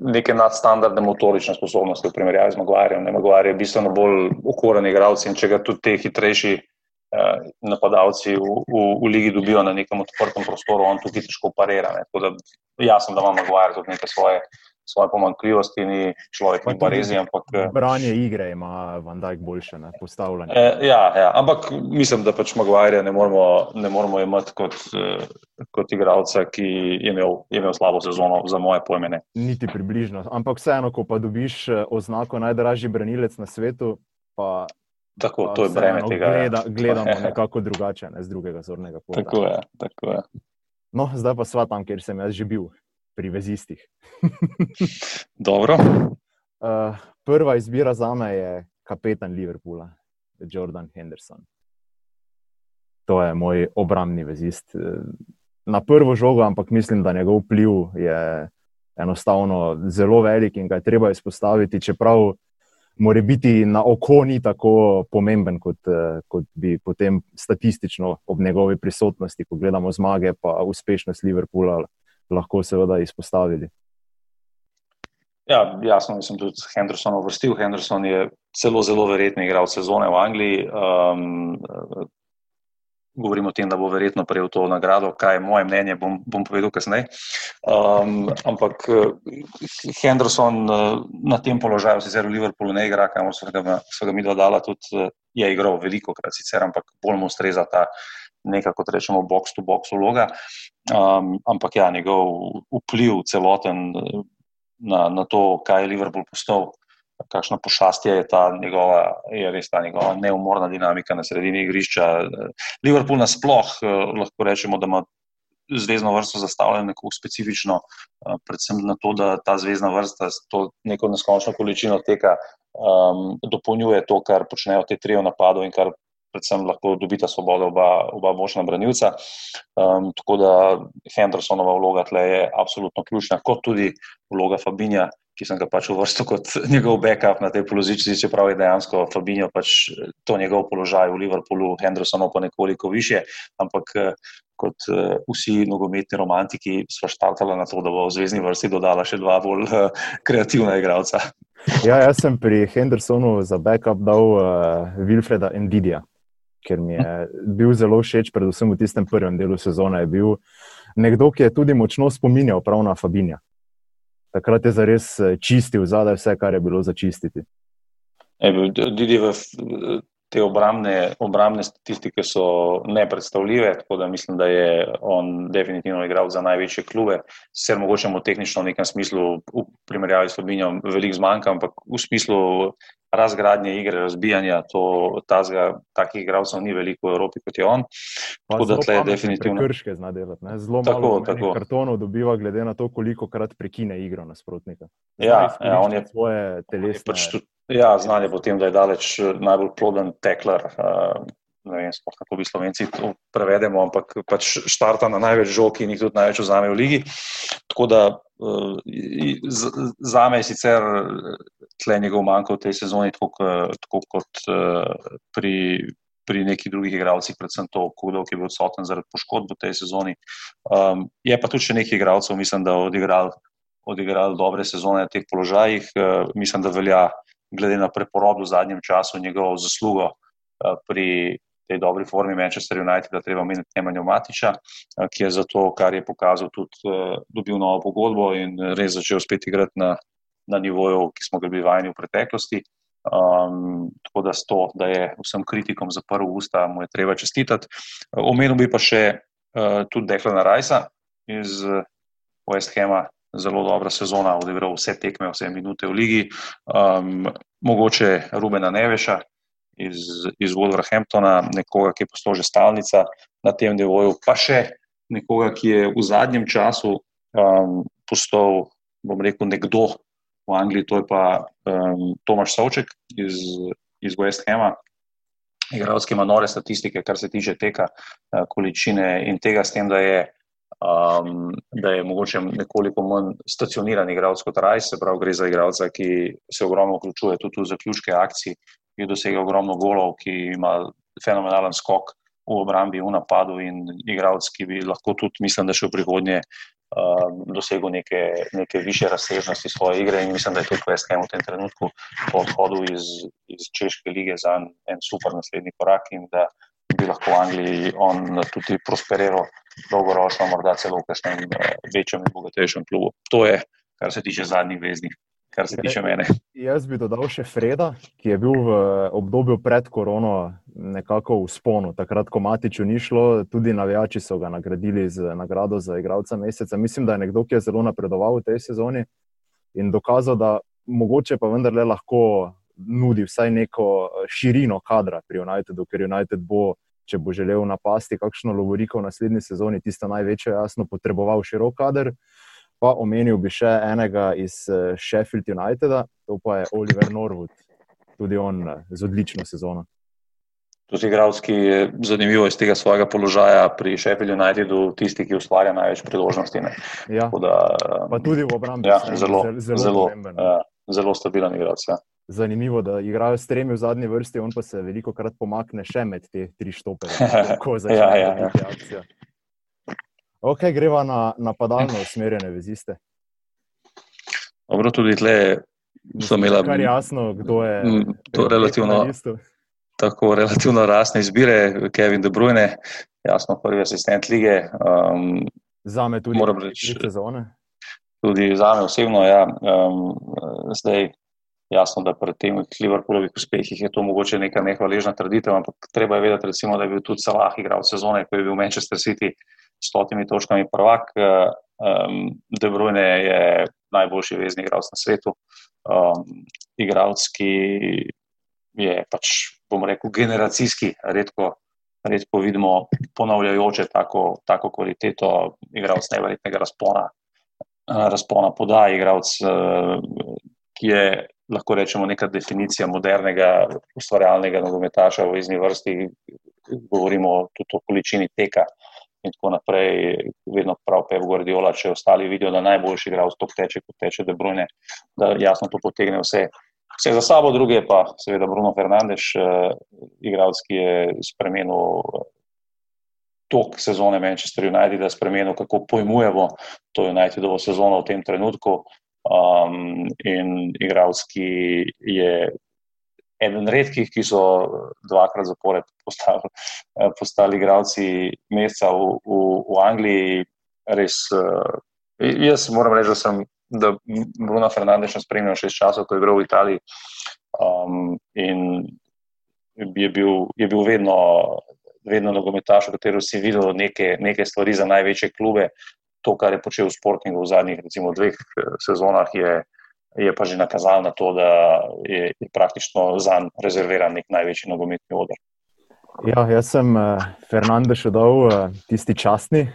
neke nadstandardne motorične sposobnosti v primerjavi z Maguirejem. Maguire je bistveno bolj ukoren igralec in če ga tudi te hitrejši eh, napadalci v, v, v ligi dobijo na nekem odprtem prostoru, on tukaj težko parira. Ne. Tako da jasno, da ima Maguire tudi neke svoje svoje pomankljivosti, ni človek, pa rezi. Ampak, eh, branje igre ima Van Dijk boljše, ne postavljanje. Eh, ja, ja, ampak mislim, da pač Maguire ne moramo, ne moramo imeti kot, eh, kot igralca, ki je imel, je imel slabo sezono, za moje pojmene. Niti približno. Ampak vseeno, ko pa dobiš eh, oznako najdražji branilec na svetu. Pa, tako, to je breme tega. Ja. Gleda, gledamo nekako drugače, ne z drugega zornega pogleda. Tako je. Tako je. No, zdaj pa sva tam, kjer sem jaz že bil pri vezistih. Dobro. Uh, prva izbira za me je kapetan Liverpoola, Jordan Henderson. To je moj obrambni vezist. Na prvo žogo, ampak mislim, da njegov vpliv je enostavno zelo velik in ga je treba izpostaviti, čeprav mora biti na oko ni tako pomemben, kot, kot bi potem statistično ob njegovi prisotnosti, ko gledamo zmage, pa uspešnost Liverpoola lahko seveda izpostavili. Ja, jasno, sem tudi Henderson uvrstil. Henderson je celo zelo verjetno igral sezone v Angliji. Um, govorim o tem, da bo verjetno prejel to nagrado. Kaj je moje mnenje, bom, bom povedal kasneje. Um, ampak Henderson na tem položaju, sicer v Liverpoolu ne igra, kamor so ga, so ga mi dva dala, tudi je igral veliko krat, sicer, ampak bolj mu ustreza ta nekako rečemo, box to box vloga. Um, ampak ja, njegov vpliv celoten eh, na, na to, kaj je Liverpool postal, kakšna pošastja je ta njegova, je res ta njegova neumorna dinamika na sredini igrišča. Liverpool nasploh eh, lahko rečemo, da ima. Zvezdno vrsto zastavljeno neko specifično, uh, predvsem na to, da ta zvezdna vrsta s to neko neskončno količino teka um, dopolnjuje to, kar počnejo te tri v napadu in kar predvsem lahko dobita svobodo oba, oba močna branilca. Um, tako da Hendersonova vloga tle je absolutno ključna, kot tudi vloga Fabinja, ki sem ga pač uvrstil kot njegov backup na tej poziciji, čeprav je dejansko Fabinjo pač to njegov položaj v Liverpoolu, Hendersonov pa nekoliko više, ampak kot uh, vsi nogometni romantiki sva štartala na to, da bo v zvezdni vrsti dodala še dva bolj uh, kreativna igralca. Ja, jaz sem pri Hendersonu za backup dal uh, Wilfreda Ndidija ker mi je bil zelo všeč, predvsem v tistem prvem delu sezone. Je bil nekdo, ki je tudi močno spominjal prav na Fabinja. Takrat je zares eh, čistil zadaj vse, kar je bilo začistiti. Tudi v te obrambne, obrambne statistike so nepredstavljive, tako da mislim, da je on definitivno igral za največje klube. Sicer mogoče mu tehnično v nekem smislu, v primerjavi s Fabinjom, veliko zmanjka, ampak v smislu razgradnje igre, razbijanja, to, tazga, takih igralcev ni veliko v Evropi kot je on. Tako da tle je definitivno. Krške zna delati, ne? zelo malo tako. kartonov dobiva, glede na to, koliko krat prekine igro nasprotnika. Ja, ja, on je svoje telesne. Pač ja, znanje potem, da je daleč eh, najbolj ploden tekler. Uh, Ne vem, spoh, kako bi slovenci to prevedemo, ampak pač štarta na največ žog in jih tudi največ vzame v ligi. Tako da za me je sicer tle njegov manjko v tej sezoni, tako, tako kot pri, pri nekih drugih igralcih, predvsem to, kdo je bil odsoten zaradi poškodb v tej sezoni. Um, je pa tudi še nekaj igralcev, mislim, da odigrali odigral dobre sezone na teh položajih. Uh, mislim, da velja, glede na preporod v zadnjem času, njegovo zaslugo pri tej dobri formi Manchester United, da treba omeniti Nemanja Matiča, eh, ki je za to, kar je pokazal, tudi uh, dobil novo pogodbo in res začel spet igrati na, na nivoju, ki smo ga bili vajeni v preteklosti. Um, tako da, sto, da je vsem kritikom za prvo usta, mu je treba čestitati. Omenil bi pa še uh, tudi Deklana Rajsa iz West Hama, zelo dobra sezona, odigral vse tekme, vse minute v ligi. Um, mogoče Rubena Neveša, iz, iz Wolverhamptona, nekoga, ki je postal že stalnica na tem nivoju, pa še nekoga, ki je v zadnjem času um, postal, bom rekel, nekdo v Angliji, to je pa um, Tomaš Savček iz, iz West Hama. Igralski ima nore statistike, kar se tiče teka, uh, količine in tega, s tem, da je, um, da je mogoče nekoliko manj stacioniran igralec kot Rajs, se pravi, gre za igralca, ki se ogromno vključuje tudi v zaključke akcij, ki je dosegel ogromno golov, ki ima fenomenalen skok v obrambi, v napadu in igralec, ki bi lahko tudi, mislim, da še v prihodnje uh, dosegel neke, neke više razsežnosti svoje igre in mislim, da je tudi West Ham v tem trenutku po odhodu iz, iz Češke lige za en, en super naslednji korak in da bi lahko v Angliji on tudi prosperiral dolgoročno, morda celo v kakšnem uh, večjem in bogatejšem klubu. To je kar se tiče zadnjih veznih, kar se tiče mene. Jaz bi dodal še Freda, ki je bil v obdobju pred korono nekako v sponu. Takrat, ko Matiču ni šlo, tudi navijači so ga nagradili z nagrado za igralca meseca. Mislim, da je nekdo, ki je zelo napredoval v tej sezoni in dokazal, da mogoče pa vendarle lahko nudi vsaj neko širino kadra pri Unitedu, ker United bo če bo želel napasti kakšno Lovoriko v naslednji sezoni, tisto največje, jasno, potreboval širok kader. Pa omenil bi še enega iz eh, Sheffield Uniteda, to pa je Oliver Norwood, tudi on eh, z odlično sezono. Tudi igralski je zanimivo iz tega svojega položaja pri Sheffield Unitedu, tisti, ki ustvarja največ priložnosti. Ja. Da, pa tudi v obrambi. Ja, zelo, zelo, zelo, ja, zelo stabilen igralec. Ja zanimivo, da igrajo s tremi v zadnji vrsti, on pa se veliko krat pomakne še med te tri štope. Ja, ja, ja. akcija. Ok, greva na napadalno usmerjene veziste. Dobro, tudi tle so imela. Kar je jasno, kdo je. To relativno. Tako relativno rasne izbire, Kevin De Bruyne, jasno, prvi asistent lige. Um, za me tudi, moram reči, sezone. Tudi za me osebno, ja. Um, zdaj, Jasno, da pri tem Liverpoolovih uspehih je to mogoče neka nehvaležna trditev, ampak treba je vedeti, recimo, da je bil tudi Salah igral sezone, ko je bil Manchester City s stotimi točkami prvak. Um, De Bruyne je najboljši vezni igralec na svetu. Um, igralec, ki je pač, bomo rekel, generacijski, redko, redko vidimo ponavljajoče tako, tako kvaliteto, igralec neverjetnega razpona. Razpona podaj, igralec, ki je lahko rečemo, neka definicija modernega ustvarjalnega nogometaša v izni vrsti. Govorimo tudi o količini teka in tako naprej. Vedno prav Pep Guardiola, če ostali vidijo, da najboljši igra v stok teče, kot teče De Bruyne, da jasno to potegne vse. Vse za sabo, druge pa seveda Bruno Fernandes, uh, igralec, ki je spremenil tok sezone Manchester United, da spremenil, kako pojmujemo to Unitedovo sezono v tem trenutku. Um, in igralec, ki je eden redkih, ki so dvakrat zapored postali, postali igralci meseca v, v, v Angliji. Res, uh, jaz moram reči, da sem da Bruno Fernandez spremljal šest časov, ko je igral v Italiji. Um, in je bil, je bil vedno, vedno nogometaš, v katerem si videl neke stvari za največje klube, to, kar je počel v Sportingu v zadnjih recimo, dveh eh, sezonah, je, je pa že nakazal na to, da je, je praktično za njim rezerviran nek največji nogometni odr. Ja, jaz sem Fernandez še dal uh, tisti častni.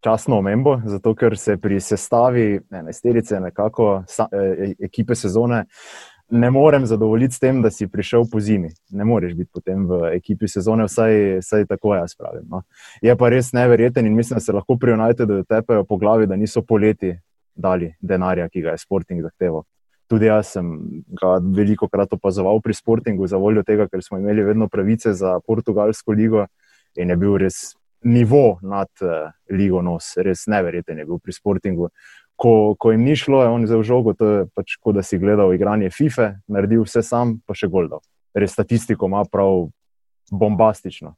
Časno omembo, zato ker se pri sestavi enajsterice, nekako sa, e, ekipe sezone, ne morem zadovoljiti s tem, da si prišel po zimi. Ne moreš biti potem v ekipi sezone, vsaj, vsaj tako jaz pravim. No. Je pa res neverjeten in mislim, da se lahko pri Unitedu tepejo po glavi, da niso poleti dali denarja, ki ga je Sporting zahteval. Tudi jaz sem ga veliko krat opazoval pri Sportingu, za voljo tega, ker smo imeli vedno pravice za Portugalsko ligo in je bil res nivo nad uh, ligo nos, res neverjeten je bil pri Sportingu ko, ko jim ni šlo, je on zelo žogo, to je pač kot da si gledal igranje FIFA, naredil vse sam, pa še Goldov. Res statistiko ima prav bombastično.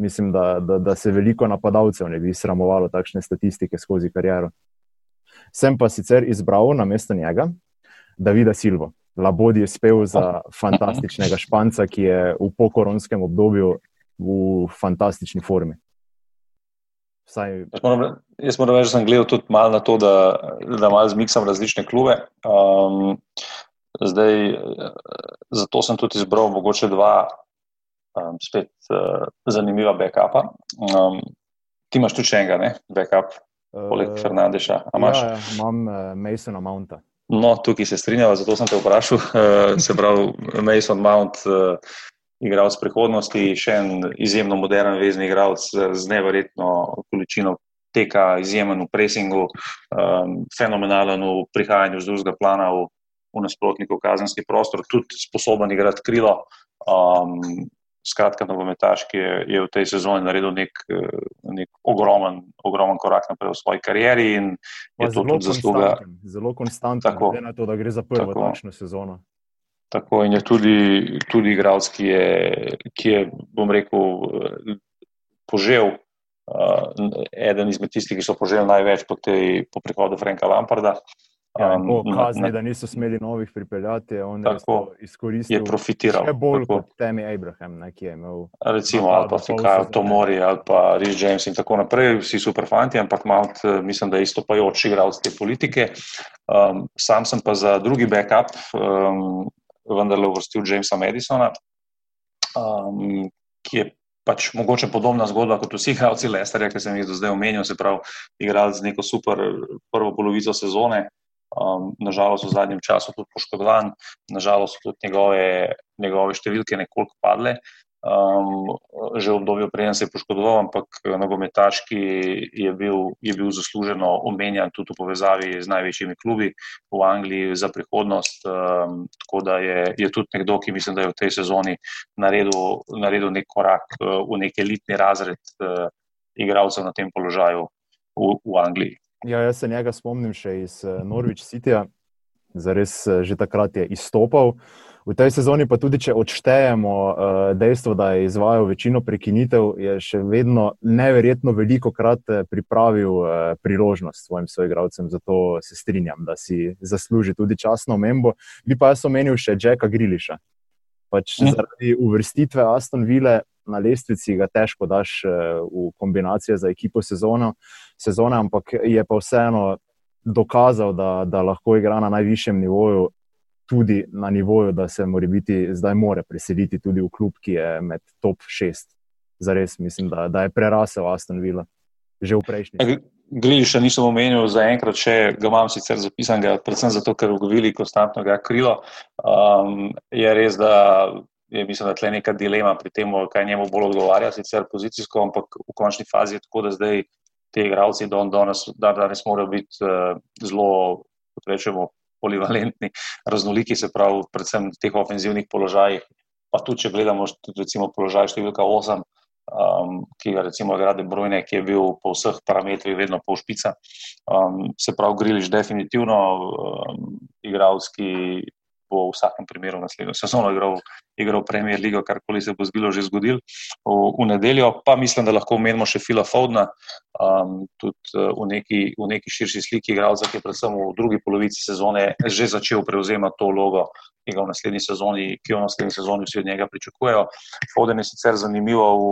Mislim, da, da, da se veliko napadalcev ne bi sramovalo takšne statistike skozi kariero. Sem pa sicer izbral na mesto njega Davida Silvo. Labodi je spel za fantastičnega španca, ki je v pokoronskem obdobju v fantastični formi. Vsaj... Jaz moram reči, da sem gledal tudi malo na to, da, da malo zmiksam različne klube. Um, zdaj, zato sem tudi izbral mogoče dva um, spet uh, zanimiva backupa. Um, ti imaš tudi še enega, ne? backup, poleg uh, Fernandeša. Ja, ja, imam uh, Masona Mounta. No, tukaj se strinjava, zato sem te vprašal. Uh, se pravi, Mason Mount. Uh, igralec prihodnosti, še en izjemno modern vezni igralec z nevrjetno količino teka, izjemen v presingu, um, fenomenalen v prihajanju z drugega plana v, v nasprotnikov kazenski prostor, tudi sposoben igrati krilo. Um, skratka, nogometaš, ki je, je v tej sezoni naredil nek, nek ogromen, ogromen korak naprej v svoji karieri je to tudi zasluga. Zelo konstantno, glede na to, da gre za prvo takšno sezono. Tako in je tudi, tudi igralec, ki je, ki je, bom rekel, požel. Uh, eden izmed tistih, ki so poželi največ po, tej, po prihodu Franka Lamparda. Ja, um, kazni, na, da niso smeli novih pripeljati, on tako, je izkoristil. Je profitiral. Še bolj tako. kot Temi Abraham, ne, ki je imel. Recimo, ali pa Fikajo, Tomori, ali pa Rich James in tako naprej, vsi super fanti, ampak Mount, eh, mislim, da je istopajoč igral z te politike. Um, sam sem pa za drugi backup, um, vendarle uvrstil Jamesa Madisona, um, ki je pač mogoče podobna zgodba kot vsi igralci Lesterja, ki sem jih do zdaj omenil, se pravi, igrali z neko super prvo polovico sezone um, nažalost v zadnjem času tudi poškodovan, nažalost tudi njegove, njegove številke nekoliko padle. Um, že v obdobju preden se je poškodoval, ampak nogometaš, ki je bil, je bil zasluženo omenjan tudi v povezavi z največjimi klubi v Angliji za prihodnost. Um, tako da je, je tudi nekdo, ki mislim, da je v tej sezoni naredil, naredil nek korak uh, v nek elitni razred uh, igralcev na tem položaju v, v Angliji. Ja, jaz se njega spomnim še iz eh, Norwich Cityja, zares eh, že takrat je izstopal. V tej sezoni, pa tudi če odštejemo uh, dejstvo, da je izvajal večino prekinitev, je še vedno neverjetno veliko krat pripravil priložnost svojim soigravcem. Zato se strinjam, da si zasluži tudi časno omembo. Bi pa jaz omenil še Jacka Griliša. Pač mm. Zaradi uvrstitve Aston Ville na lestvici ga težko daš uh, v kombinacijo za ekipo sezono. Sezone, ampak je pa vseeno dokazal, da, da lahko igra na najvišjem nivoju, tudi na nivoju, da se mora biti zdaj more preseliti tudi v klub, ki je med top 6. Zares mislim, da, da je prerasel Aston Villa že v prejšnji. Glede, še nisem omenil za enkrat, če ga imam sicer zapisanega, predvsem zato, ker v Govili konstantno ga krilo. Um, je res, da je mislim, da tle neka dilema pri tem, kaj njemu bolj odgovarja, sicer pozicijsko, ampak v končni fazi je tako, da zdaj ti igravci don, danes, danes morajo biti uh, zelo, kot rečemo, polivalentni, raznoliki, se pravi, predvsem v teh ofenzivnih položajih. Pa tudi, če gledamo, recimo, položaj številka 8, um, ki ga recimo grade Brojne, ki je bil po vseh parametrih vedno pol špica. Um, se pravi, Griliš definitivno um, igravski bo v vsakem primeru naslednjo sezono igral, igral Premier League, karkoli se bo zgodilo, že zgodil v, v nedeljo. Pa mislim, da lahko omenimo še Fila Fowdna, um, tudi uh, v neki, v neki širši sliki igralca, ki je predvsem v drugi polovici sezone že začel prevzemati to vlogo. Ki, v sezoni, ki jo v naslednji sezoni vsi od njega pričakujejo. Foden je sicer zanimivo v,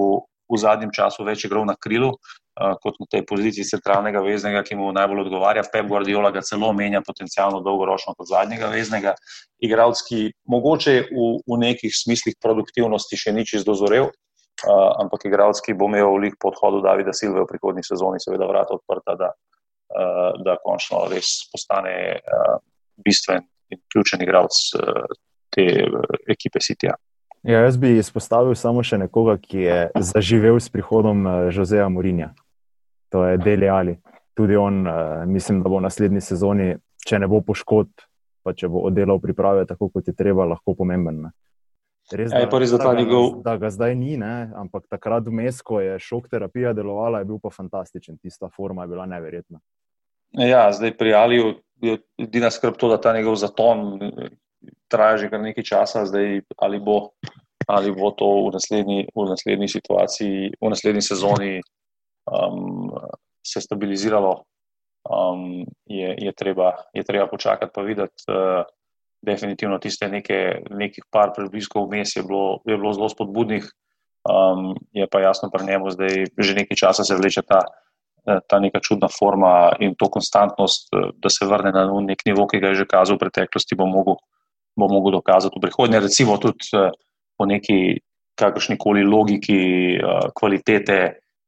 v zadnjem času več igral na krilu, uh, kot na tej poziciji centralnega veznega, ki mu najbolj odgovarja. Pep Guardiola ga celo menja potencialno dolgoročno kot zadnjega veznega. Igralski, mogoče v, v nekih smislih produktivnosti še ni čisto dozorel, uh, ampak igralski bo imel v lik podhodu Davida Silve v prihodnji sezoni, seveda vrata odprta, da, uh, da končno res postane uh, bistven in ključen igralec uh, te uh, ekipe Sitija. Ja, jaz bi izpostavil samo še nekoga, ki je zaživel s prihodom eh, Murinja. To je Deli Ali. Tudi on, eh, mislim, da bo v naslednji sezoni, če ne bo poškodb, pa če bo oddelal priprave tako, kot je treba, lahko pomemben. Res, ja, da, res, da, da, njegov... da ga zdaj ni, ne? ampak takrat vmes, ko je šok terapija delovala, je bil pa fantastičen. Tista forma je bila neverjetna. Ja, zdaj pri Aliju je edina skrb to, da ta njegov zaton traja že kar nekaj časa, zdaj ali bo, ali bo to v naslednji, v naslednji situaciji, v naslednji sezoni um, se stabiliziralo, um, je, je, treba, je treba počakati pa videti. Uh, definitivno tiste neke, nekih par prebliskov vmes je je bilo zelo spodbudnih, um, je pa jasno pri njemu, da že nekaj časa se vleče ta. Ta neka čudna forma in to konstantnost, da se vrne na nek nivo, ki ga je že kazal v preteklosti, bo mogel, bo mogel dokazati v prihodnje, recimo tudi uh, po neki kakršni koli logiki uh, kvalitete.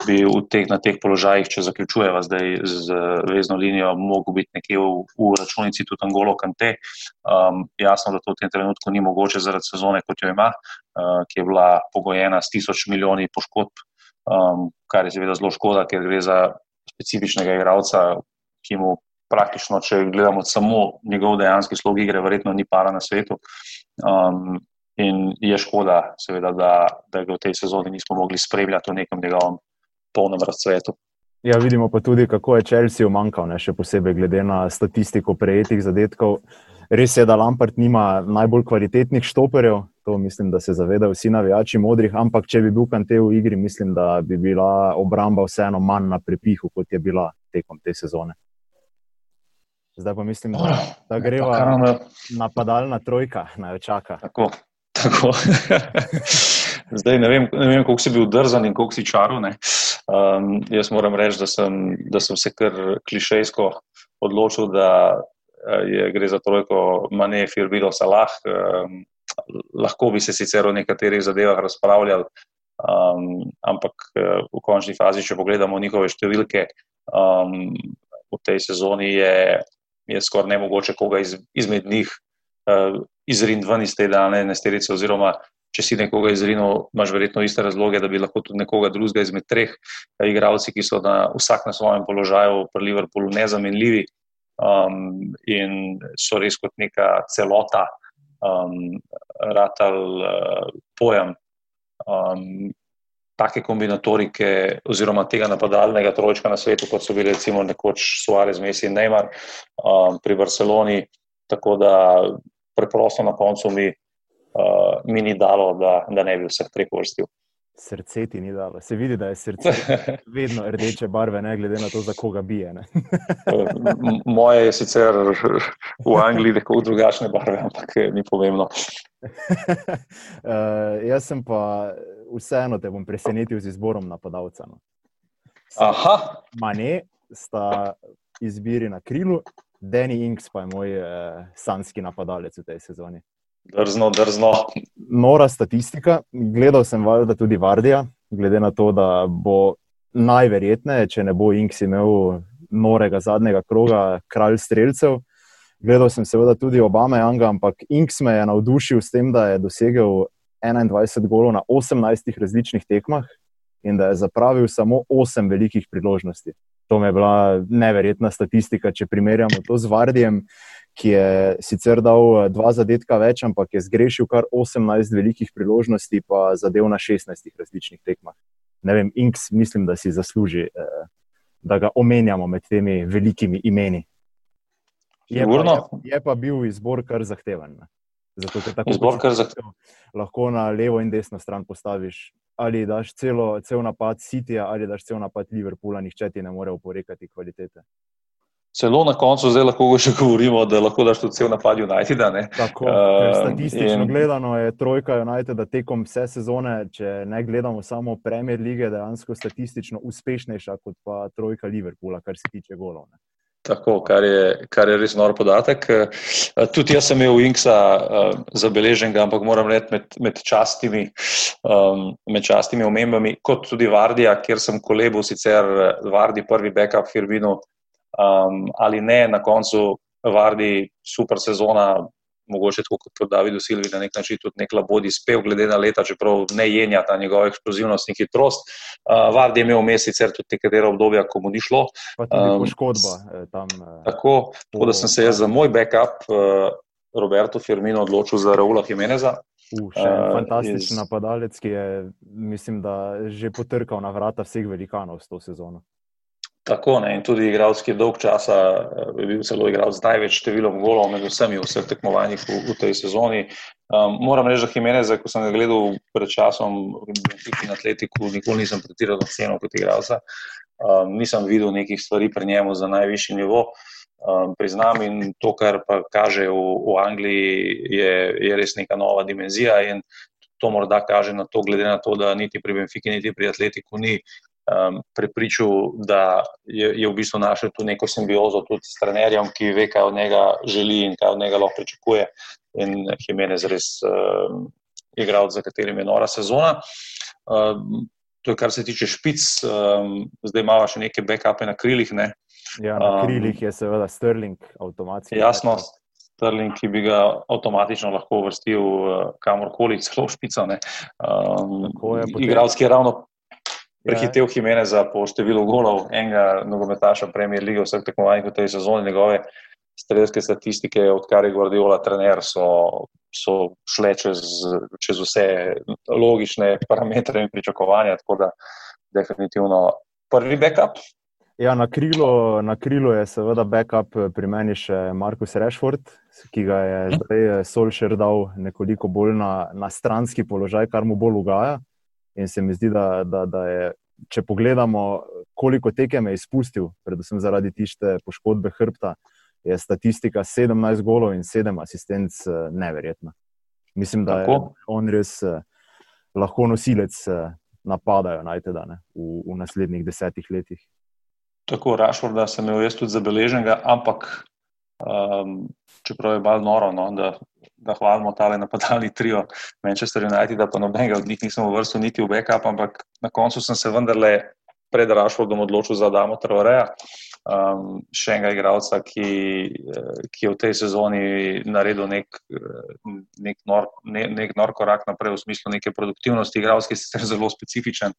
Bi v teh, na teh položajih, če zaključujemo zdaj z vezno linijo, lahko biti nekje v, v računici tudi Angolo Kante. Um, jasno, da to v tem trenutku ni mogoče zaradi sezone, kot jo ima, uh, ki je bila pogojena s tisoč milijoni poškodb, um, kar je seveda zelo škoda, ker gre za specifičnega igralca, ki mu praktično, če gledamo samo njegov dejanski slog igre, verjetno ni para na svetu. Um, in je škoda, seveda, da, da ga v tej sezoni nismo mogli spremljati v nekem njegovem polnem razcvetu. Ja, vidimo pa tudi, kako je Chelsea umankal, ne, še posebej glede na statistiko prejetih zadetkov. Res je, da Lampard nima najbolj kvalitetnih štoperjev, to mislim, da se zavedajo vsi navijači modrih, ampak če bi bil Kante v igri, mislim, da bi bila obramba vseeno manj na prepihu, kot je bila tekom te sezone. Zdaj pa mislim, da, da greva napadalna trojka, naj čaka. Tako, tako. Zdaj ne vem, ne vem, koliko si bil drzan in koliko si čaral. Um, jaz moram reči, da sem, da sem se kar klišejsko odločil, da eh, je, gre za trojko Mane, Firbilo, Salah. Um, lahko bi se sicer o nekaterih zadevah razpravljali, um, ampak uh, v končni fazi, če pogledamo njihove številke, um, v tej sezoni je, je skoraj ne mogoče koga iz, izmed njih uh, izriniti ven iz te dane nesterice oziroma če si nekoga izrinil, imaš verjetno iste razloge, da bi lahko tudi nekoga drugega izmed treh eh, igralcev, ki so na, vsak na svojem položaju pri Liverpoolu nezamenljivi um, in so res kot neka celota, um, ratal uh, pojem. Um, Take kombinatorike, oziroma tega napadalnega trojčka na svetu, kot so bili recimo nekoč Suarez, Messi in Neymar um, pri Barceloni, tako da preprosto na koncu mi uh, mi ni dalo, da, da ne bi vseh treh vrstil. Srce ti ni dalo. Se vidi, da je srce vedno rdeče barve, ne glede na to, za koga bije. Moje je sicer v Angliji nekoliko drugačne barve, ampak ni pomembno. uh, jaz sem pa vseeno te bom presenetil z izborom napadalca. No. Aha. Mane sta izbiri na krilu, Danny Inks pa je moj uh, sanski napadalec v tej sezoni. Drzno, drzno. Nora statistika. Gledal sem valjda tudi Vardija, glede na to, da bo najverjetneje, če ne bo Inks imel norega zadnjega kroga, kralj streljcev. Gledal sem seveda tudi Obama Janga, ampak Inks me je navdušil s tem, da je dosegel 21 golov na 18 različnih tekmah in da je zapravil samo 8 velikih priložnosti. To mi je bila neverjetna statistika, če primerjamo to z Vardijem, ki je sicer dal eh, dva zadetka več, ampak je zgrešil kar 18 velikih priložnosti, pa zadev na 16 različnih tekmah. Ne vem, Inks, mislim, da si zasluži, eh, da ga omenjamo med temi velikimi imeni. Je pa, je, je pa bil izbor kar zahteven. Zato, izbor kar zahteven. Lahko na levo in desno stran postaviš. Ali daš celo, cel napad Cityja, ali daš cel napad Liverpoola, nihče ti ne more oporekati kvalitete. Celo na koncu, zdaj lahko še govorimo, da lahko daš tudi cel napad United. Tako, uh, statistično in... gledano je trojka United tekom vse sezone, če ne gledamo samo Premier lige, dejansko statistično uspešnejša kot pa trojka Liverpoola, kar se tiče golov. Ne. Tako, kar je, kar je res nor podatek. Tudi jaz sem imel Inksa uh, zabeleženega, ampak moram reči med, med, častimi, um, med častimi omembami, kot tudi Vardija, kjer sem kolebal sicer Vardi, prvi backup Firmino, um, ali ne, na koncu vardi super sezona, mogoče tako kot David Silvi, na nek način tudi nek labodi spev, glede na leta, čeprav ne jenja ta njegova eksplozivnost in hitrost. Uh, vardi je imel sicer tudi nekatera obdobja, ko mu ni šlo. Pa tudi um, poškodba eh, tam. Eh, tako, tako da sem se jaz za moj backup, uh, Roberto Firmino, odločil za Raula Jimeneza. Uh, fantastičen iz... napadalec, ki je, mislim, da že potrkal na vrata vseh velikanov s to sezono. Tako ne, in tudi igralski dolg časa eh, je bil celo igralec z največ številom golov med vsemi v vseh tekmovanjih v, v tej sezoni. Um, moram reči, da Jimenez, ko sem ga gledal pred časom v Benfici na Atletiku, nikoli nisem pretirano cenil kot igralca. Um, nisem videl nekih stvari pri njemu za najvišji nivo. Um, priznam in to, kar pa kaže v, v Angliji, je, je res neka nova dimenzija in to morda kaže na to, glede na to, da niti pri Benfici, niti pri Atletiku ni um, prepričal, da je, je v bistvu našel tu neko simbiozo tudi s trenerjem, ki ve, kaj od njega želi in kaj od njega lahko pričakuje. In Jimenez res um, igral, za katerim je nora sezona. Um, to je, kar se tiče špic, um, zdaj imamo še neke backupe na krilih. Ne? Ja, na krilih je seveda Sterling, avtomatski. Jasno. Sterling, ki bi ga avtomatično lahko uvrstil uh, kamorkoli, celo špico. Um, Igralski je ravno prehitev Jimeneza po številu golov enega nogometaša Premier League, vseh tekmovanjih v tej sezoni, njegove strelske statistike, odkar je Guardiola trener, so, so šle čez, čez vse logične parametre in pričakovanja. Tako da, definitivno, prvi backup. Ja, na krilu, na krilu je seveda backup pri meni še Markus Rešford, ki ga je zdaj Solšer dal nekoliko bolj na, na stranski položaj, kar mu bolj ugaja. In se mi zdi, da, da, da je, če pogledamo, koliko tekem je izpustil, predvsem zaradi tiste poškodbe hrbta, je statistika 17 golov in 7 asistenc neverjetna. Mislim, da Tako. je on res lahko nosilec napadajo najteda ne, v, v naslednjih desetih letih. Tako, Rašvor, da sem imel jaz tudi zabeleženega, ampak um, čeprav je malo noro, no, da, da hvalimo tale napadalni trio Manchester United, da pa nobenega od njih nisem vrstil niti v backup, ampak na koncu sem se vendarle pred Rašvordom odločil za Damo Traoreja um, še enega igralca, ki, eh, ki je v tej sezoni naredil nek, eh, nek, nor, ne, nek nor korak naprej v smislu neke produktivnosti. Igralski je sicer zelo specifičen,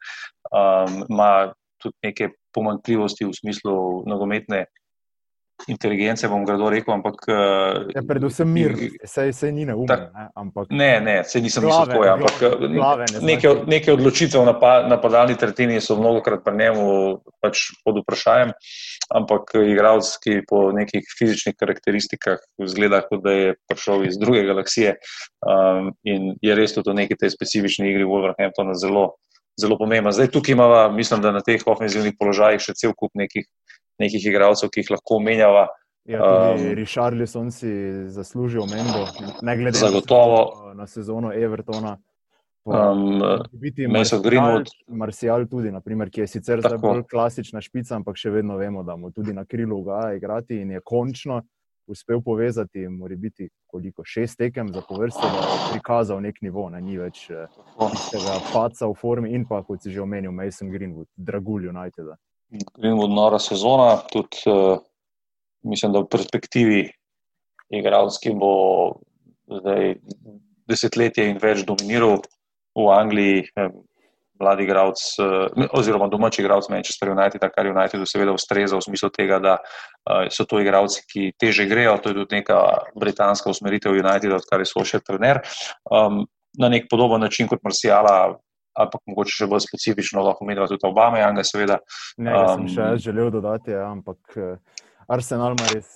um, ima tudi neke pomankljivosti v smislu nogometne inteligence, bom grdo rekel. Ampak, ja, predvsem mir, vse je ni na umu. Ne, ne, se nisem mislil tako. Ampak glave, ne neke, neke odločitve v napadalni tretjini so mnogo krat pri njemu pač pod vprašanjem. Ampak igralec, ki po nekih fizičnih karakteristikah zgleda, kot da je prišel iz druge galaksije um, in je res tudi v neki tej specifični igri Wolverhamptona zelo. Zelo pomembno. Zdaj, tukaj imamo, mislim, da na teh ofenzivnih položajih še cel kup nekih nekih igralcev, ki jih lahko menjava. Ja, tudi um, Richarlison si zasluži omembo, ne glede zagotovo. na sezono Evertona. Um, Greenwood. Marcial tudi, naprimer, ki je sicer zdaj bolj klasična špica, ampak še vedno vemo, da mu tudi na krilu ga igrati in je končno uspel povezati, mora biti koliko šest tekem za povrste, da je prikazal nek nivo, ne ni več eh, tega paca v formi in pa, kot si že omenil, Mason Greenwood, dragulj United. Gremo od nora sezona, tudi uh, mislim, da v perspektivi igralski bo zdaj desetletje in več dominiral v Angliji. Eh, mladi igralec, uh, oziroma domači igralec Manchester United, kar United seveda ustreza v smislu tega, da so to igralci, ki teže grejo. To je tudi neka britanska usmeritev Uniteda, odkar je svoj še trener. Um, na nek podoben način kot Marsijala, ampak mogoče še bolj specifično, lahko omenjamo tudi Obama, Janga, seveda. Ne, um, sem še želel dodati, ja, ampak eh, Arsenal ima res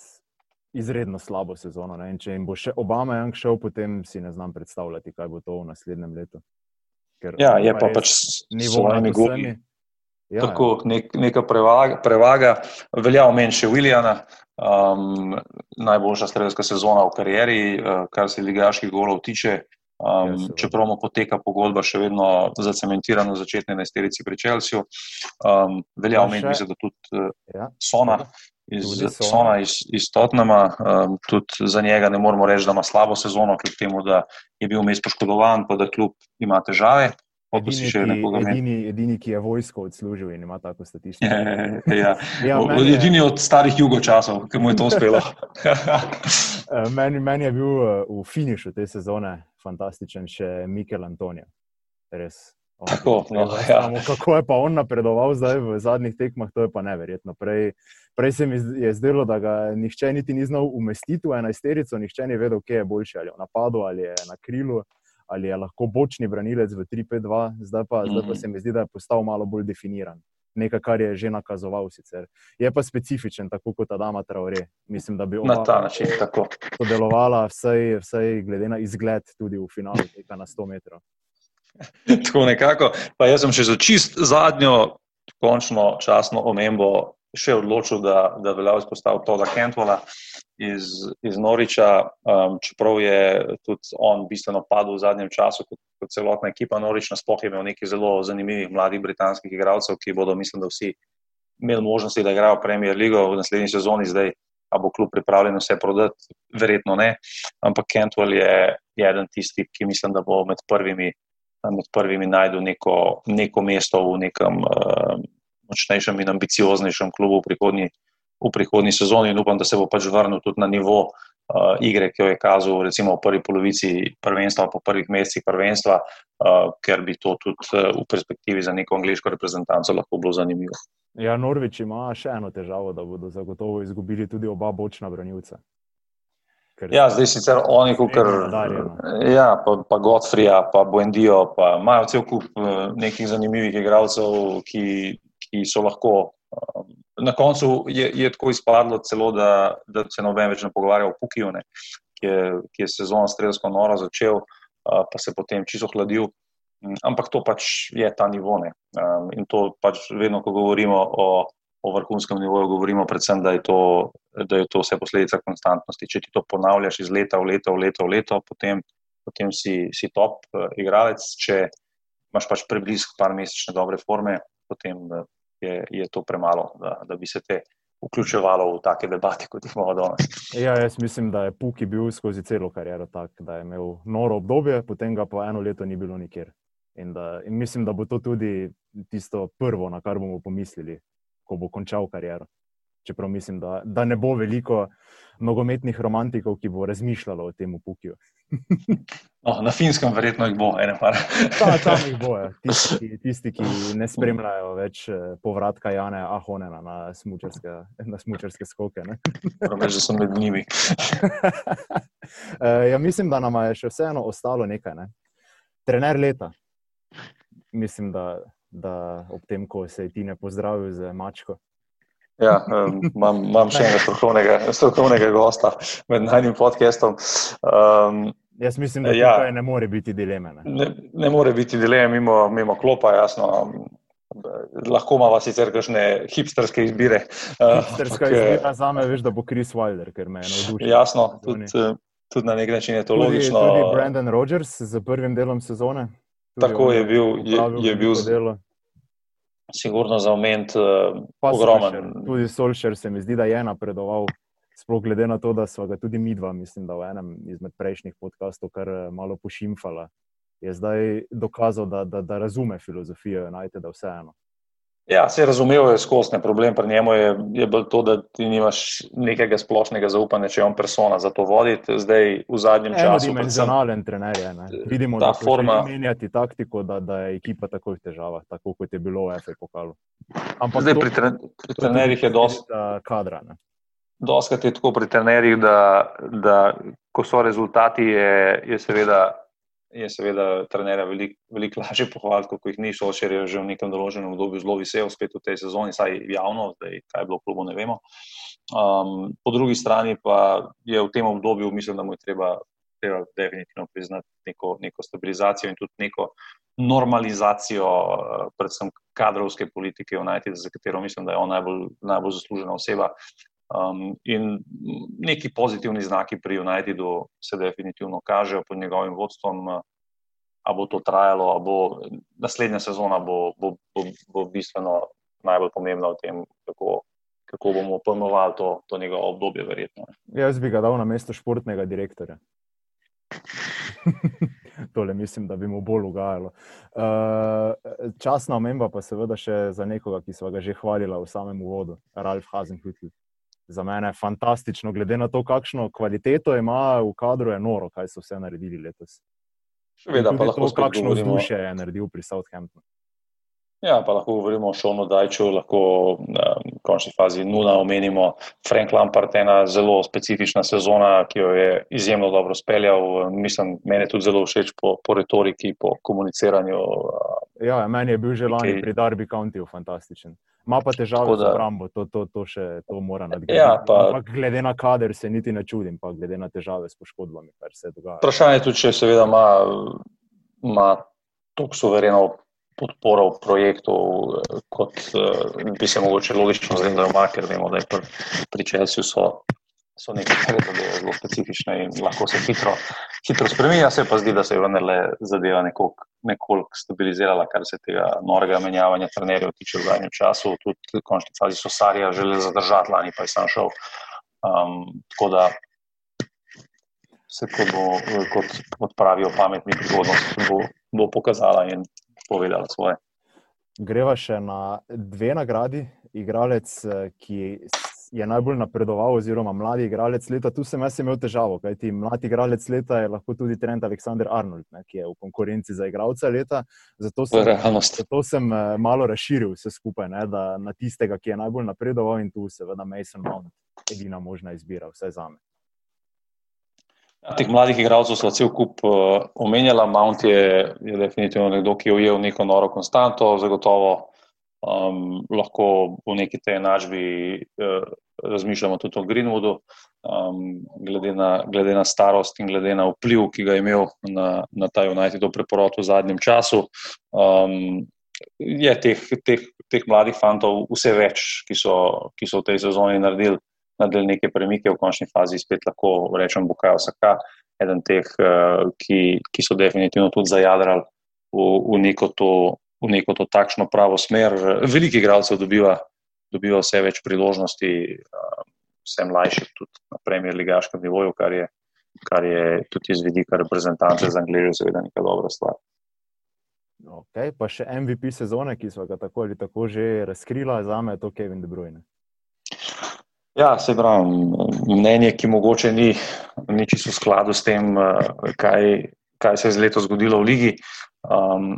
izredno slabo sezono. Ne, če jim bo še Obama Jang šel, potem si ne znam predstavljati, kaj bo to v naslednjem letu. Ker ja, je pa pač s svojimi gumi. Ja, Tako nek, neka prevaga, prevaga. velja omeniti še Williana, um, najboljša strelska sezona v karieri, uh, kar se ligaških golov tiče. Um, ja, čeprav mu poteka pogodba še vedno zacementirana v začetni enajsterici pri Čelsiju, um, velja omeniti, da tudi uh, ja. Sona iz, Sona. Iz, iz Totnama, um, tudi za njega ne moramo reči, da ima slabo sezono, kljub temu, da je bil mes poškodovan, pa da kljub ima težave. Edini ki, edini, edini, ki je vojsko odslužil in ima tako statistiko. ja. ja, edini od starih jugočasov, ki mu je to uspelo. Eh, meni, meni je bil eh, v finišu te sezone fantastičen še Mikel Antonijo. Res. Tako, no, ja. Kako je pa on napredoval zdaj v zadnjih tekmah, to je pa neverjetno. Prej, prej se mi je zdelo, da ga nihče niti ni znal umestiti v enajsterico, nihče ni vedel, kje je boljši, ali je v napadu ali je na krilu ali je lahko bočni branilec v 3-5-2, zdaj, zdaj pa mhm. se mi zdi, da je postal malo bolj definiran. Nekaj, kar je že nakazoval, sicer. je pa specifičen, tako kot Adama Traore. Mislim, da bi na ta način tako. Sodelovala, vsaj, vsaj glede na izgled, tudi v finalu tega na 100 metrov. tako nekako. Pa jaz sem še za čist zadnjo, končno časno omembo še odločil, da, da velja izpostaviti to, da Kentvola iz, iz Noriča, um, čeprav je tudi on bistveno padel v zadnjem času, kot, kot celotna ekipa Norič, nasploh je imel nekaj zelo zanimivih mladih britanskih igralcev, ki bodo, mislim, da vsi imeli možnosti, da igrajo Premier League v naslednji sezoni. Zdaj, a bo klub pripravljen vse prodati, verjetno ne. Ampak Kentwell je, je eden tistih, ki mislim, da bo med prvimi. Med prvimi najdemo neko, neko mesto v nekem uh, močnejšem in ambicioznejšem klubu v prihodnji, v prihodnji sezoni in upam, da se bo pač vrnil tudi na nivo uh, igre, ki jo je kazal recimo v prvi polovici prvenstva, po prvih mesecih prvenstva, uh, ker bi to tudi uh, v perspektivi za neko angliško reprezentanco lahko bilo zanimivo. Ja, Norveč ima še eno težavo, da bodo zagotovo izgubili tudi oba bočna branilca. Ja, zdaj sicer oni, kot ja, pa, pa Godfrija, pa Buendijo, pa imajo cel kup nekih zanimivih igralcev, ki, ki so lahko um, na koncu je, je tako izpadlo, celo, da, da se noben več ne pogovarja o Pukiju, ne, ki, je, ki je sezono strelsko noro začel, uh, pa se potem čisto hladil. Mm, ampak to pač je ta nivo. Um, in to pač vedno, ko govorimo o, o vrhunskem nivoju govorimo, predvsem, da je, to, da je to vse posledica konstantnosti. Če ti to ponavljaš iz leta v leto, v leto, v leto potem, potem si, si top uh, igralec. Če imaš pač preblizu par mesečne dobre forme, potem uh, je, je to premalo, da, da bi se te vključevalo v take debate, kot jih imamo danes. Ja, jaz mislim, da je Puki bil skozi celo kariero tak, da je imel noro obdobje, potem ga pa eno leto ni bilo nikjer. In, da, in mislim, da bo to tudi tisto prvo, na kar bomo pomislili, ko bo končal kariero. Čeprav mislim, da, da ne bo veliko nogometnih romantikov, ki bo razmišljalo o tem upukju. no, na finskem, verjetno jih bo, ene pa. Ta, tam jih bo, ja. tisti, tisti, ki ne spremljajo več eh, povratka Jana Ahonena na smučarske, na smučarske skoke. Pravi, že so med njimi. Eh, ja, mislim, da nam je še vseeno ostalo nekaj. Ne? Trener leta. Mislim, da da ob tem, ko se je ti ne pozdravil z mačko. Ja, um, imam, imam še enega strokovnega, strokovnega gosta med najnim podcastom. Um, Jaz mislim, da ja, ne more biti dileme. Ne, ne, ne more biti dileme mimo, mimo klopa, jasno. Lahko ima sicer kakšne hipsterske izbire. Hipsterska uh, izbira za me, veš, da bo Chris Wilder, ker me je navdušil. Jasno, tudi, tudi na nek način je to tudi, logično. Tudi Brandon Rogers z prvim delom sezone. Tako je bil, je, je bil sigurno za oment uh, ogromen. Solšer, tudi Solšer se mi zdi, da je napredoval. Sploh glede na to, da smo ga tudi mi dva, mislim, da v enem izmed prejšnjih podkastov kar eh, malo pošimfala, je zdaj dokazal, da, da, da razume filozofijo United, vseeno. Ja, se je razumel, je skosne. Problem pri njemu je, je bil to, da ti nimaš nekega splošnega zaupanja, če je on persona za to voditi. Zdaj, v zadnjem Eno času. Dimenzionalen trener je. Ne? Vidimo, da forma... menjati taktiko, da, da je ekipa tako v težavah, tako kot je bilo v FA pokalu. Ampak zdaj to, pri, tre, pri trenerjih je dosti kadra. Doskrat je tako pri trenerjih, da, da ko so rezultati, je, je seveda je seveda trenerja veliko velik lažje pohvaliti, kot jih ni šel, če je že v nekem določenem obdobju zelo vesel, spet v tej sezoni, saj javno, zdaj kaj je bilo v klubu, ne vemo. Um, po drugi strani pa je v tem obdobju, mislim, da mu je treba, treba definitivno priznati neko, neko stabilizacijo in tudi neko normalizacijo, uh, predvsem kadrovske politike United, za katero mislim, da je on najbolj, najbolj zaslužena oseba. Um, in neki pozitivni znaki pri Unitedu se definitivno kažejo pod njegovim vodstvom. A bo to trajalo, a bo naslednja sezona bo, bo, bo, bo bistveno najbolj pomembna v tem, kako, kako bomo pojmovali to, to njegovo obdobje, verjetno. Jaz bi ga dal na mesto športnega direktorja. Tole mislim, da bi mu bolj ugajalo. Uh, časna omemba pa seveda še za nekoga, ki smo ga že hvalili v samem uvodu, Ralf Hazenhüttl za mene fantastično, glede na to, kakšno kvaliteto ima v kadru, je noro, kaj so vse naredili letos. Seveda, pa lahko to, kakšno vzdušje je naredil pri Southamptonu. Ja, pa lahko govorimo o Šonu Dajču, lahko v končni fazi nula omenimo Frank Lampard, ena zelo specifična sezona, ki jo je izjemno dobro speljal. Mislim, meni je tudi zelo všeč po, po retoriki, po komuniciranju. Ja, meni je bil že lani okay. pri Darby Countyju fantastičen. Ma pa težave z obrambo, to, to, to še to mora nadgraditi. Ja, pa, glede na kader se niti ne čudim, pa glede na težave s poškodbami, kar se dogaja. Vprašanje je tudi, če seveda ima, ima toliko suvereno podporo v projektu, kot uh, bi se mogoče logično ima, ker vemo, da je pri, pri Čelsiju so, so nekatere zadeve zelo specifične in lahko se hitro, hitro spremenja, se pa zdi, da se je vendarle zadeva nekoliko nekolik stabilizirala, kar se tega norega menjavanja trenerjev tiče v zadnjem času. Tudi v končni fazi so Sarija želeli zadržati, lani pa je sam šel. Um, tako da se kot, bo, kot, kot pravijo pametni prihodnost, bo, bo pokazala in povedala svoje. Greva še na dve nagradi. Igralec, eh, ki je najbolj napredoval, oziroma mladi igralec leta. Tu sem jaz imel težavo, kajti mladi igralec leta je lahko tudi Trent Aleksandr Arnold, ne, ki je v konkurenci za igralca leta. Zato sem, zato sem eh, malo razširil vse skupaj ne, na tistega, ki je najbolj napredoval in tu seveda Mason Mount, edina možna izbira, vse za me. Teh mladih igralcev so cel kup uh, omenjala. Mount je, je definitivno nekdo, ki je ujel neko noro konstanto, zagotovo um, lahko v neki tej enačbi uh, razmišljamo tudi o Greenwoodu, um, glede, na, glede na starost in glede na vpliv, ki ga je imel na, na ta United v preporotu v zadnjem času. Um, je teh, teh, teh mladih fantov vse več, ki so, ki so v tej sezoni naredili, naredili neke premike, v končni fazi spet lahko rečem, Bukajo Saka, eden teh, uh, ki, ki so definitivno tudi zajadrali v, v, neko to, v neko to takšno pravo smer. Veliko igralcev dobiva, dobiva vse več priložnosti, uh, vse mlajši tudi na premier ligaškem nivoju, kar je, kar je tudi iz vidika reprezentance za Anglijo seveda neka dobra stvar. Okay, pa še MVP sezone, ki so ga tako ali tako že razkrila, za me je to Kevin De Bruyne. Ja, se pravi, mnenje, ki mogoče ni, ni čisto v skladu s tem, eh, kaj, kaj se je z leto zgodilo v ligi. Um,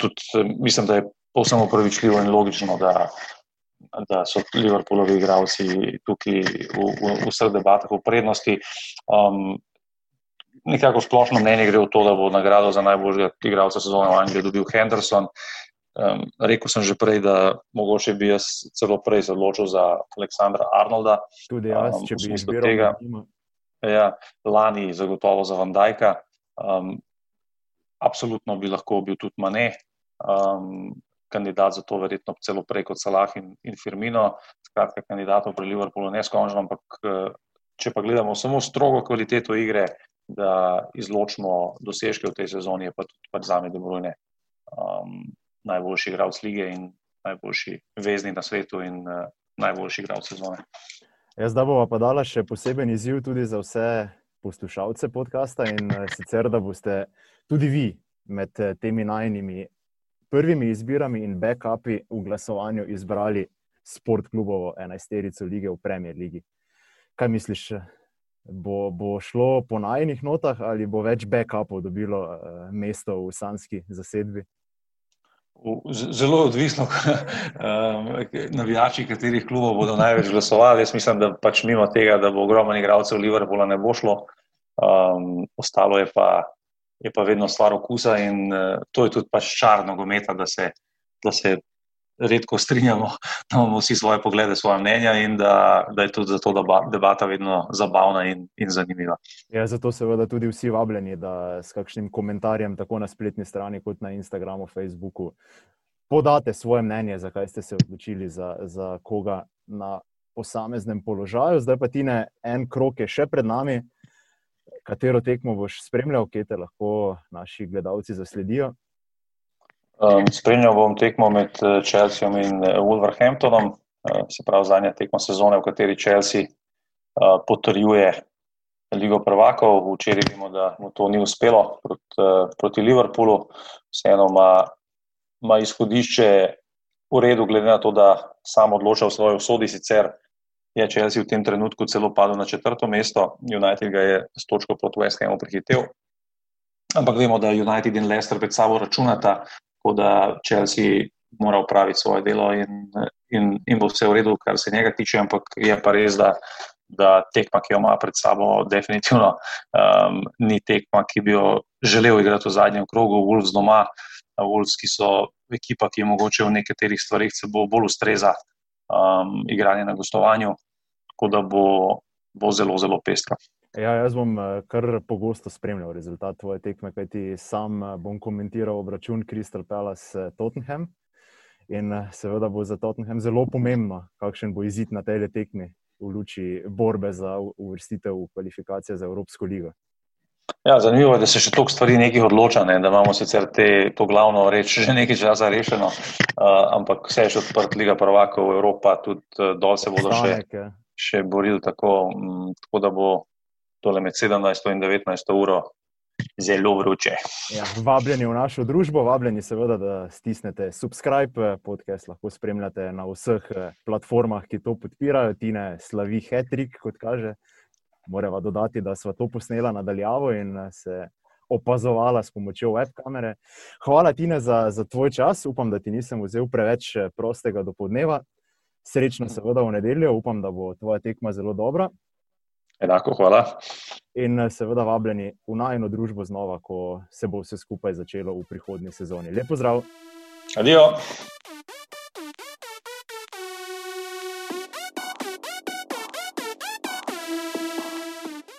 tudi, mislim, da je povsem upravičljivo in logično, da, da so Liverpoolovi igralci tukaj v, v, v vseh debatah v prednosti. Um, nekako splošno mnenje gre v to, da bo nagrado za najboljšega igralca sezone v Angliji dobil Henderson. Um, rekel sem že prej, da mogoče bi jaz celo prej se odločil za Aleksandra Arnolda. Tudi jaz, um, če bi izbiral tega. Ja, lani zagotovo za Vandajka. Um, absolutno bi lahko bil tudi Mane, um, kandidat za to, verjetno celo prej kot Salah in, in Firmino. Skratka, kandidatov pri Liverpoolu ne skončam, ampak eh, če pa gledamo samo strogo kvaliteto igre, da izločimo dosežke v tej sezoni, je pa tudi pač za me dobro. Um, najboljši igralec lige in najboljši vezni na svetu in uh, najboljši igralec sezone. Jaz da bova pa dala še poseben izziv tudi za vse poslušalce podcasta in uh, sicer, da boste tudi vi med uh, temi najnimi prvimi izbirami in backupi v glasovanju izbrali sport klubovo enajsterico lige v Premier Ligi. Kaj misliš? Bo, bo šlo po najnih notah ali bo več backupov dobilo uh, mesto v sanski zasedbi? Zelo odvisno, um, navijači, katerih klubov bodo največ glasovali. Jaz mislim, da pač mimo tega, da bo ogromno igralcev Liverpoola ne bo šlo, um, ostalo je pa, je pa vedno stvar okusa in uh, to je tudi pač čar nogometa, da se, da se redko strinjamo, da imamo vsi svoje poglede, svoje mnenja in da, da je tudi zato debata vedno zabavna in, in zanimiva. Ja, zato seveda tudi vsi vabljeni, da s kakšnim komentarjem tako na spletni strani kot na Instagramu, Facebooku podate svoje mnenje, zakaj ste se odločili za, za koga na posameznem položaju. Zdaj pa ti ne en krok je še pred nami. Katero tekmo boš spremljal, kje te lahko naši gledalci zasledijo? Um, spremljal bom tekmo med eh, Chelseaom in eh, Wolverhamptonom, uh, se pravi zadnja tekma sezone, v kateri Chelsea uh, potrjuje Ligo prvakov. Včeraj vemo, da mu to ni uspelo proti, uh, proti Liverpoolu. Vseeno ima, ima izhodišče v redu, glede na to, da sam odloča o svoji usodi. Sicer je Chelsea v tem trenutku celo padel na četrto mesto, United ga je s točko proti West Hamu prehitev. Ampak vemo, da United in Leicester pred sabo računata, tako da Chelsea mora upraviti svoje delo in, in, in bo vse v redu, kar se njega tiče, ampak je pa res, da, da tekma, ki jo ima pred sabo, definitivno um, ni tekma, ki bi jo želel igrati v zadnjem krogu, Wolves doma, Wolves, ki so ekipa, ki je mogoče v nekaterih stvarih se bo bolj ustreza um, igranje na gostovanju, tako da bo, bo zelo, zelo pestra. Ja, jaz bom eh, kar pogosto spremljal rezultat tvoje tekme, kajti sam eh, bom komentiral obračun Crystal Palace eh, Tottenham. In seveda bo za Tottenham zelo pomembno, kakšen bo izid na tej tekmi v luči borbe za uvrstitev v kvalifikacije za Evropsko ligo. Ja, zanimivo je, da se še toliko stvari odloča, ne? da imamo sicer te, to glavno reč že nekaj časa rešeno, uh, ampak vse je še odprt, Liga prvakov, Evropa, tudi uh, dol se bodo še, ja. še borili tako, um, tako, da bo tole med 17 in 19 uro zelo vroče. Ja, vabljeni v našo družbo, vabljeni seveda, da stisnete subscribe, podcast lahko spremljate na vseh eh, platformah, ki to podpirajo. Tine slavi Hetrik, kot kaže. Morava dodati, da smo to posnela nadaljavo in eh, se opazovala s pomočjo webkamere. Hvala ti za, za tvoj čas. Upam, da ti nisem vzel preveč eh, prostega do podneva. Srečno, seveda, v nedeljo. Upam, da bo tvoja tekma zelo dobra. Enako, hvala. In eh, seveda vabljeni v najno družbo znova, ko se bo vse skupaj začelo v prihodnji sezoni. Lep pozdrav. Adijo.